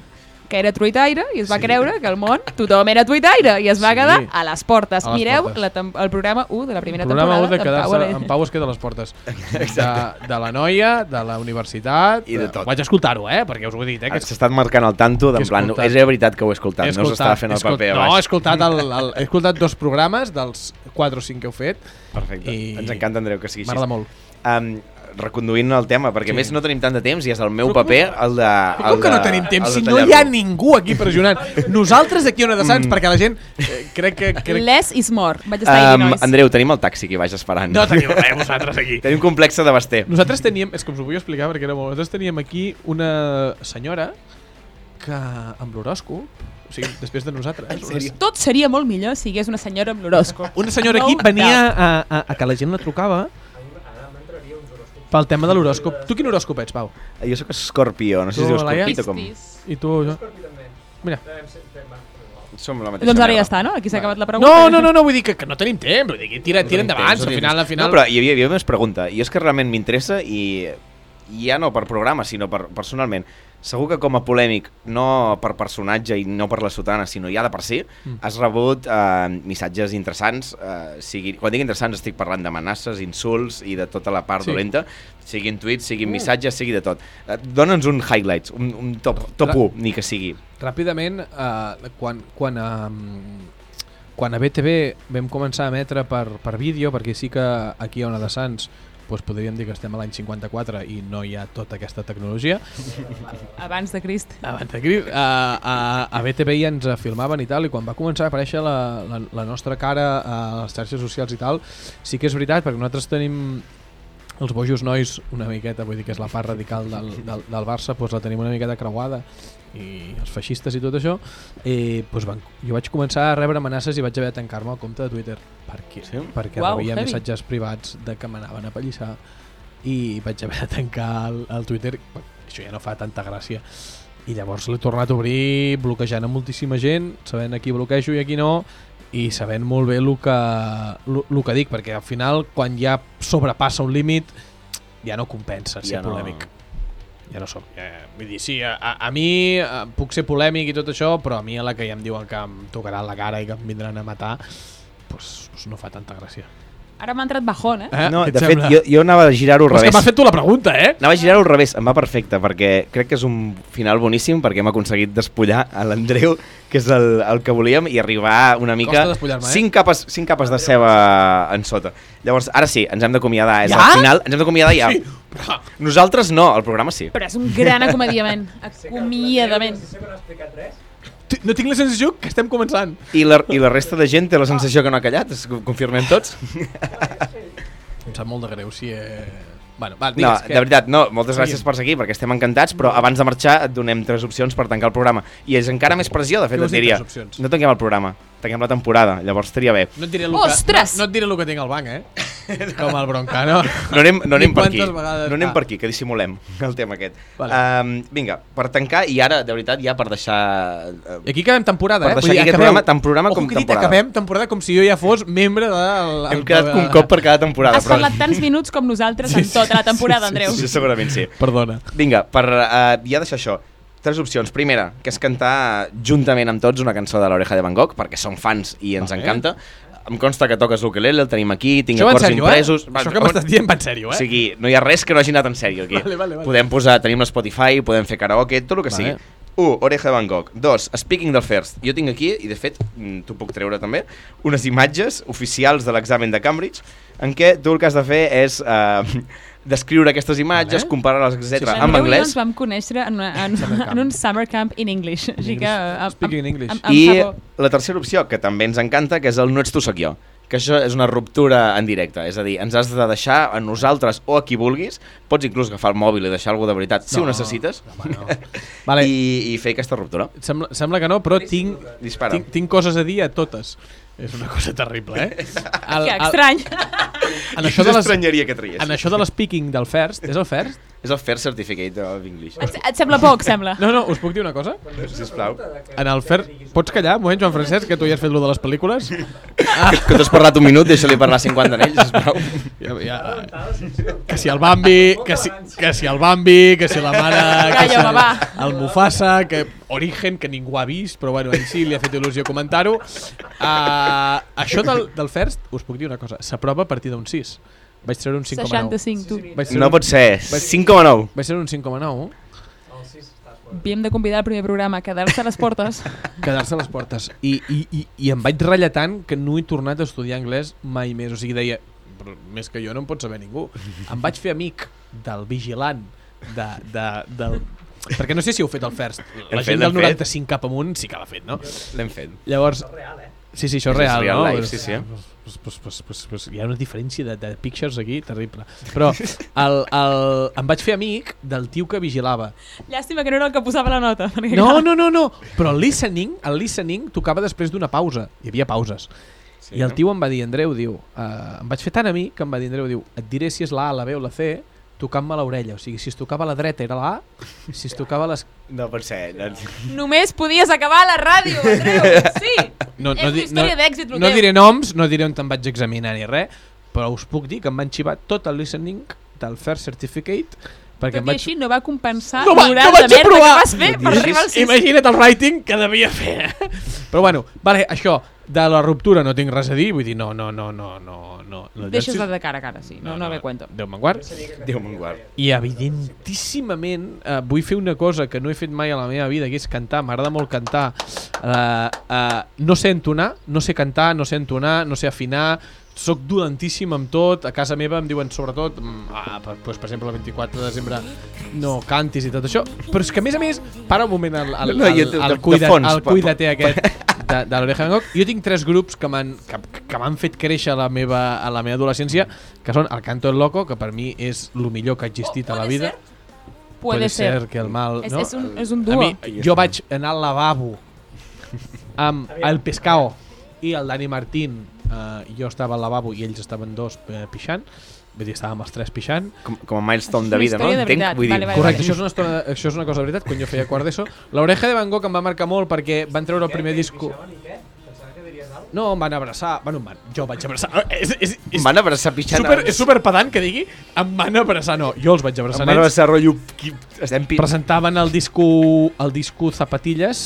Que era tuitaire i es va Sí. creure que el món tothom era tuitaire i es va Sí. quedar a les portes. A les Mireu portes. La el programa 1 de la primera programa 1 temporada. de d'en Pau quedar-se... En Pau es queda a les portes. De, de la noia, de la universitat... I de tot. Vaig escoltar-ho, eh? Perquè us ho he dit, eh? Que S'ha estat marcant el tanto, d'en he plan, escoltat. és veritat que ho he escoltat, no s'estava fent el he paper a No, he escoltat, el, el, he escoltat dos programes dels 4 o 5 que heu fet. Perfecte, I- ens encanta, Andreu, que sigui així. M'agrada molt. Um, reconduint el tema, perquè Sí. a més no tenim tant de temps i és el meu Però com- paper, el de... Com el que de, no tenim temps? Si no hi ha ningú aquí pressionant. Nosaltres aquí a Ona de Sants, Mm. perquè la gent... Eh, crec que... Crec... Less is more. Vaig estar Um, Illinois. Andreu, tenim el taxi que vaig esperant. No teniu res, vosaltres aquí. Tenim complexe de Basté. Nosaltres teníem, és que us ho vull explicar perquè era molt... Nosaltres teníem aquí una senyora que amb l'horòscop, o sigui, després de nosaltres, una, Tot seria molt millor si hi hagués una senyora amb l'horòscop. una senyora aquí venia a, a, a que la gent la trucava pel tema de l'horòscop. Tu quin horòscop ets, Pau? Jo sóc escorpió, no sé si dius escorpit o com. I tu... Jo? Mira. Som la mateixa Doncs ara ja està, no? Aquí s'ha acabat la pregunta. No, no, no, no, vull dir que, que no tenim temps, vull dir que tira, tira endavant, al final, al final... No, però hi havia, hi havia més pregunta. I és que realment m'interessa i i ja no per programa, sinó per personalment. Segur que com a polèmic, no per personatge i no per la sotana, sinó ja de per si, Mm. has rebut eh, missatges interessants. Eh, sigui, quan dic interessants estic parlant d'amenaces, insults i de tota la part Sí. dolenta, siguin tuits, siguin missatges, sigui de tot. Eh, Dóna'ns un highlights, un, un top, top Ra- 1, ni que sigui. Ràpidament, eh, quan, quan, um, quan a BTV vam començar a emetre per, per vídeo, perquè sí que aquí a Ona de Sants doncs podríem dir que estem a l'any 54 i no hi ha tota aquesta tecnologia. Abans de Crist. Abans de Crist, a, a, a BTV ja ens filmaven i tal, i quan va començar a aparèixer la, la, la nostra cara a les xarxes socials i tal, sí que és veritat, perquè nosaltres tenim els bojos nois una miqueta, vull dir que és la part radical del, del, del Barça, doncs la tenim una miqueta creuada i els feixistes i tot això i doncs van, jo vaig començar a rebre amenaces i vaig haver de tancar-me el compte de Twitter perquè, Sí? perquè Uau, rebia heavy. missatges privats de que m'anaven a pallissar i vaig haver de tancar el, el Twitter això ja no fa tanta gràcia i llavors l'he tornat a obrir bloquejant a moltíssima gent, sabent a qui bloquejo i a qui no i sabent molt bé el que, el, el que dic, perquè al final quan ja sobrepassa un límit ja no compensa ser Ja no- polèmic. Ja no som. Ja, vull dir, sí, a, a, a mi eh, puc ser polèmic i tot això, però a mi a la que ja em diuen que em tocaran la cara i que em vindran a matar, pues, pues no fa tanta gràcia. Ara m'ha entrat bajón, eh? Eh? No, de fet, sembla? jo, jo anava a girar-ho al Però és que revés. m'has fet tu la pregunta, eh? Anava a girar-ho al revés, em va perfecte, perquè crec que és un final boníssim, perquè hem aconseguit despullar a l'Andreu, que és el, el que volíem, i arribar una mica... Costa despullar-me, eh? cinc, capes, cinc capes de ceba en sota. Llavors, ara sí, ens hem d'acomiadar. És Ja? al final, ens hem d'acomiadar ja. Nosaltres no, el programa sí. Però és un gran. Acomiadament. Si sé que no ha explicat res, No tinc la sensació que estem començant. I la, I la resta de gent té la sensació que no ha callat, es confirmem tots? Em sap molt de greu si... Eh... Bueno, va, No, digues de veritat, no, moltes gràcies per seguir, perquè estem encantats, però abans de marxar et donem tres opcions per tancar el programa. I és encara més pressió, de fet, et diria. tres opcions? No tanquem el programa, tanquem la temporada, llavors estaria bé. No et diré el que, no, no et diré el que tinc al banc, eh? Com el Broncano. No anem, no anem per aquí, vegades no anem per aquí, que dissimulem el tema aquest. Vale. Um, vinga, per tancar, i ara, de veritat, ja per deixar... Uh, I aquí acabem temporada, Per eh? deixar aquí aquest programa, tant programa Ojo com que temporada. acabem temporada com si jo ja fos membre del... hem quedat un cop per cada temporada, Has parlat tants minuts com nosaltres en tota la temporada, Andreu. Sí, segurament sí. Perdona. Vinga, per uh, ja deixar això, tres opcions. Primera, que és cantar juntament amb tots una cançó de l'Oreja de Van Gogh, perquè som fans i ens Vale. encanta. Em consta que toques l'ukelele, el tenim aquí, tinc Això va en acords sèrio, impresos... eh? Això que m'estàs dient va en sèrio, O eh? sigui, no hi ha res que no hagi anat en sèrio aquí. Vale, vale, vale. Podem posar, tenim l'Spotify, podem fer karaoke, tot el que Vale. sigui. 1. Oreja de Van Gogh. 2. Speaking del First. Jo tinc aquí, i de fet mm, t'ho puc treure també, unes imatges oficials de l'examen de Cambridge en què tu el que has de fer és eh, descriure aquestes imatges, Vale. comparar-les, etc. Sí, sí. en anglès. ens vam conèixer en, una, en, Summer en un summer camp in English. Així que... eh, amb- Speaking in English. Amb, amb I favor. la tercera opció, que també ens encanta, que és el no ets tu, sóc jo. Que això és una ruptura en directe, és a dir, ens has de deixar a nosaltres o a qui vulguis, pots inclús agafar el mòbil i deixar alguna de veritat, si ho No, necessites, home, no. Vale, i, i fer aquesta ruptura. sembla, sembla que no, però tinc, Dispara. tinc, tinc coses a dir a totes. És una cosa terrible, eh? El, Que estrany. en, això de les, que tries. en això de l'espeaking del first, és el first? És el Fair Certificate of English. Et, et sembla poc, sembla. No, no, us puc dir una cosa? Sisplau. En el first... Pots callar un moment, Joan Francesc, que tu ja has fet lo de les pel·lícules? Ah, Que, que t'has parlat un minut, deixa-li parlar 50 d'anells, sisplau. ja, ja, que si el Bambi, que si, que si el Bambi, que si la mare, que si el, va. el Mufasa, que Origen, que ningú ha vist, però bueno, ell sí li ha fet il·lusió comentar-ho. Uh, això del, del First, us puc dir una cosa, s'aprova a partir d'un 6. Vaig treure un 5,9. 65, tu. Vaig treure No un- pot ser. Vaig- 5,9. Vaig treure un 5,9. el 6 estàs fora. Havíem de convidar al primer programa a quedar-se a les portes. quedar-se a les portes. I, i, i, I em vaig ratllar tant que no he tornat a estudiar anglès mai més. O sigui, deia, "Però més que jo no en pot saber ningú. Em vaig fer amic del vigilant de, de, del... Perquè no sé si heu fet el first. La L'hem gent fet, del l'hem fet. 95 cap amunt sí que l'ha fet, no? L'hem fet. Llavors, Real, eh? Sí, sí, això és real, real no? life, sí, sí. Pues, pues, pues, pues, pues, hi ha una diferència de, de pictures aquí terrible. Però el, el, em vaig fer amic del tio que vigilava. Llàstima que no era el que posava la nota. No, no, no, no. Però el listening, el listening tocava després d'una pausa. Hi havia pauses. Sí, I el tio em va dir, Andreu, diu, uh, em vaig fer tan amic que em va dir, Andreu, diu, et diré si és la A, la B o la C, tocant-me l'orella. O sigui, si es tocava a la dreta era la A, si es tocava a les... No pot ser. No. Només podies acabar a la ràdio, Andreu. Sí. No, És una història d'èxit, lo no teu. diré noms, no diré on te'n vaig examinar ni res, però us puc dir que em van xivar tot el listening del First Certificate perquè Tot em i vaig... així no va compensar No va- l'oral no vaig de merda que vas fer per arribar al sis. Imagina't el writing que devia fer. Però bueno, vale, això, de la ruptura no tinc res a dir, vull dir, no, no, no, no, no, no. no Deixes-la de cara a cara, sí. No, no, ve cuento. Déu me'n guard. Déu me'n guard. I evidentíssimament eh, vull fer una cosa que no he fet mai a la meva vida, que és cantar, m'agrada molt cantar. Eh, eh, no sé entonar, no sé cantar, no sé entonar, no sé afinar, soc dolentíssim amb tot, a casa meva em diuen sobretot, mm, ah, per, doncs, per exemple el 24 de desembre no cantis i tot això, però és que a més a més, para un moment el, el, No, no, el, jo el, el, cuida, el pa- cuidater aquest de, de l'Oreja Van Gogh, jo tinc tres grups que, m'han que, que m'han fet créixer a la meva, a la meva adolescència, que són El Canto del Loco, que per mi és el millor que ha existit a la vida. Puede ser. que el mal... És, no? és, un, és un A duo. mi, jo vaig anar al lavabo amb el Pescao i el Dani Martín. Uh, jo estava al lavabo i ells estaven dos eh, pixant. Vull dir, estàvem els tres pixant. Com, com a milestone de vida, no? de Entenc, vull dir, Vale, vale. Correcte, això és, una estona, això és una cosa de veritat, quan jo feia quart d'ESO. L'Oreja de Van Gogh em va marcar molt perquè van treure el primer disco... No, em van abraçar... Bueno, em van, jo vaig abraçar... No, és, és, és, Em van abraçar pixant. super, és super pedant que digui em van abraçar, no, jo els vaig abraçar Em van abraçar rotllo... qui- Estem pi... presentaven el disco el disco Zapatillas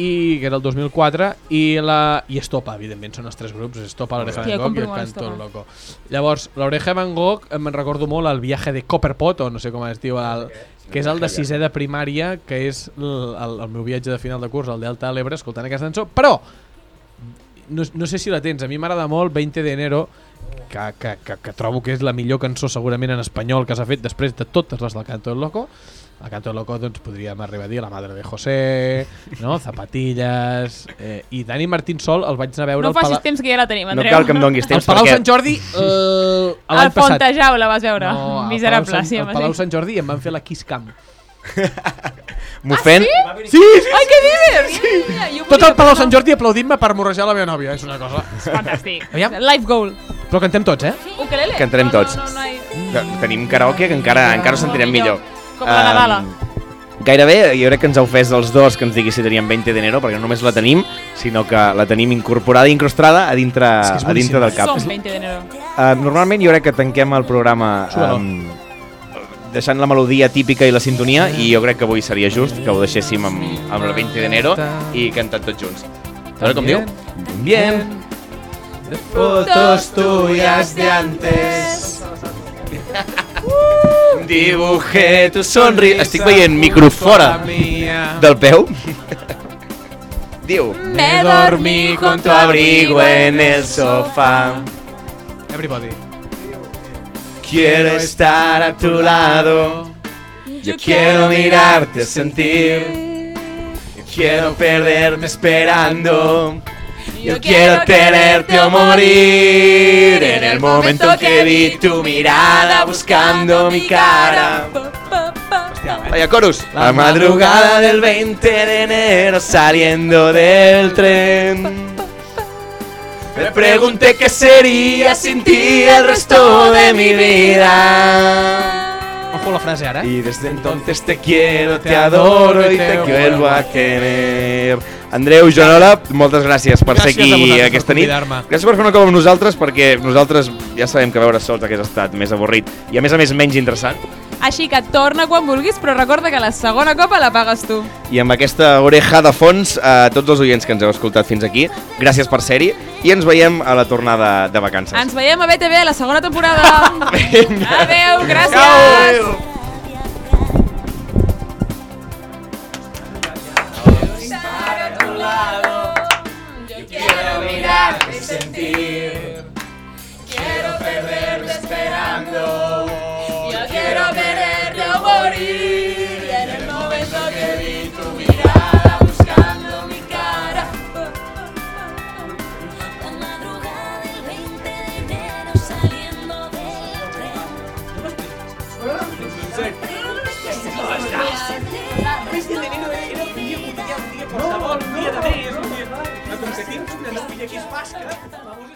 i que era el 2004 i la i Estopa, evidentment, són els tres grups Estopa, l'Oreja de Van Gogh i el Canto. Loco. Llavors, l'Oreja de Van Gogh em recordo molt el viatge de Copperpot o no sé com es diu el, que és el de sisè de primària que és el, el, el meu viatge de final de curs al Delta de l'Ebre escoltant aquesta cançó. Però no, no sé si la tens, a mi m'agrada molt 20 d'enero que, que, que, que trobo que és la millor cançó segurament en espanyol que s'ha fet després de totes les del Canto del Loco el Canto Loco doncs podríem arribar a dir La Madre de José, no? Zapatillas eh, i Dani Martín Sol el vaig anar a veure No facis Pala temps que ja la tenim, No Andreu. cal que em donguis al temps Palau perquè... Sant Jordi el, passat Fontejau la vas veure. no, Miserable, Palau, sí, Sant, al Palau sí. Sant Jordi em van fer la Kiss Cam M'ofèn? sí, sí, Ai, què dius? Ja, jo tot el Palau Sant Jordi aplaudint-me per morrejar la meva nòvia és una cosa no. Fantàstic. Aviam. Life goal. però cantem tots, eh? Ukelele? Cantarem no, tots. No, no, no, no, Que Tenim karaoke que encara, encara ho sentirem millor. Com la Nadala. Um, Gairebé, jo crec que ens ha ofès els dos que ens digui si teníem 20 d'enero, perquè no només la tenim, sinó que la tenim incorporada i incrustada a dintre, És que és a dintre del cap. Som 20 d'enero. Uh, normalment jo crec que tanquem el programa um, deixant la melodia típica i la sintonia i jo crec que avui seria just que ho deixéssim amb, amb el 20 d'enero i cantant tots junts. A veure com diu? Bien. Fotos tuyas de antes. Dibujé tu sonrisa. Estic veient microfora del peu. Diu. Me dormí con tu abrigo en el sofá. Everybody. Quiero estar a tu lado. Yo quiero mirarte, sentir. Quiero perderme esperando. Yo quiero tenerte o morir. En el momento que vi tu mirada buscando mi cara. Vaya Corus. La madrugada del 20 de enero saliendo del tren. Me pregunté qué sería sin ti el resto de mi vida. Ojo la frase ara. Y desde entonces te quiero, te adoro y te vuelvo a querer. Andreu, Joanola, moltes gràcies per Gràcies ser aquí aquesta nit. Gràcies per fer una cova amb nosaltres, perquè nosaltres ja sabem que veure sols hagués estat més avorrit i a més a més menys interessant. Així que torna quan vulguis, però recorda que la segona copa la pagues tu. I amb aquesta oreja de fons, a tots els oients que ens heu escoltat fins aquí, gràcies per ser-hi i ens veiem a la tornada de vacances. Ens veiem a BTV a la segona temporada. Adeu, gràcies. Adéu. Mirarte y sentir. Quiero perderme esperando. Yo quiero perderte o morir. En el momento que vi tu mirada buscando mi cara. La madrugada del 20 de enero saliendo del tren. Qualsevol dia de mes, un dia... No, com que tens una novia que és basca, la música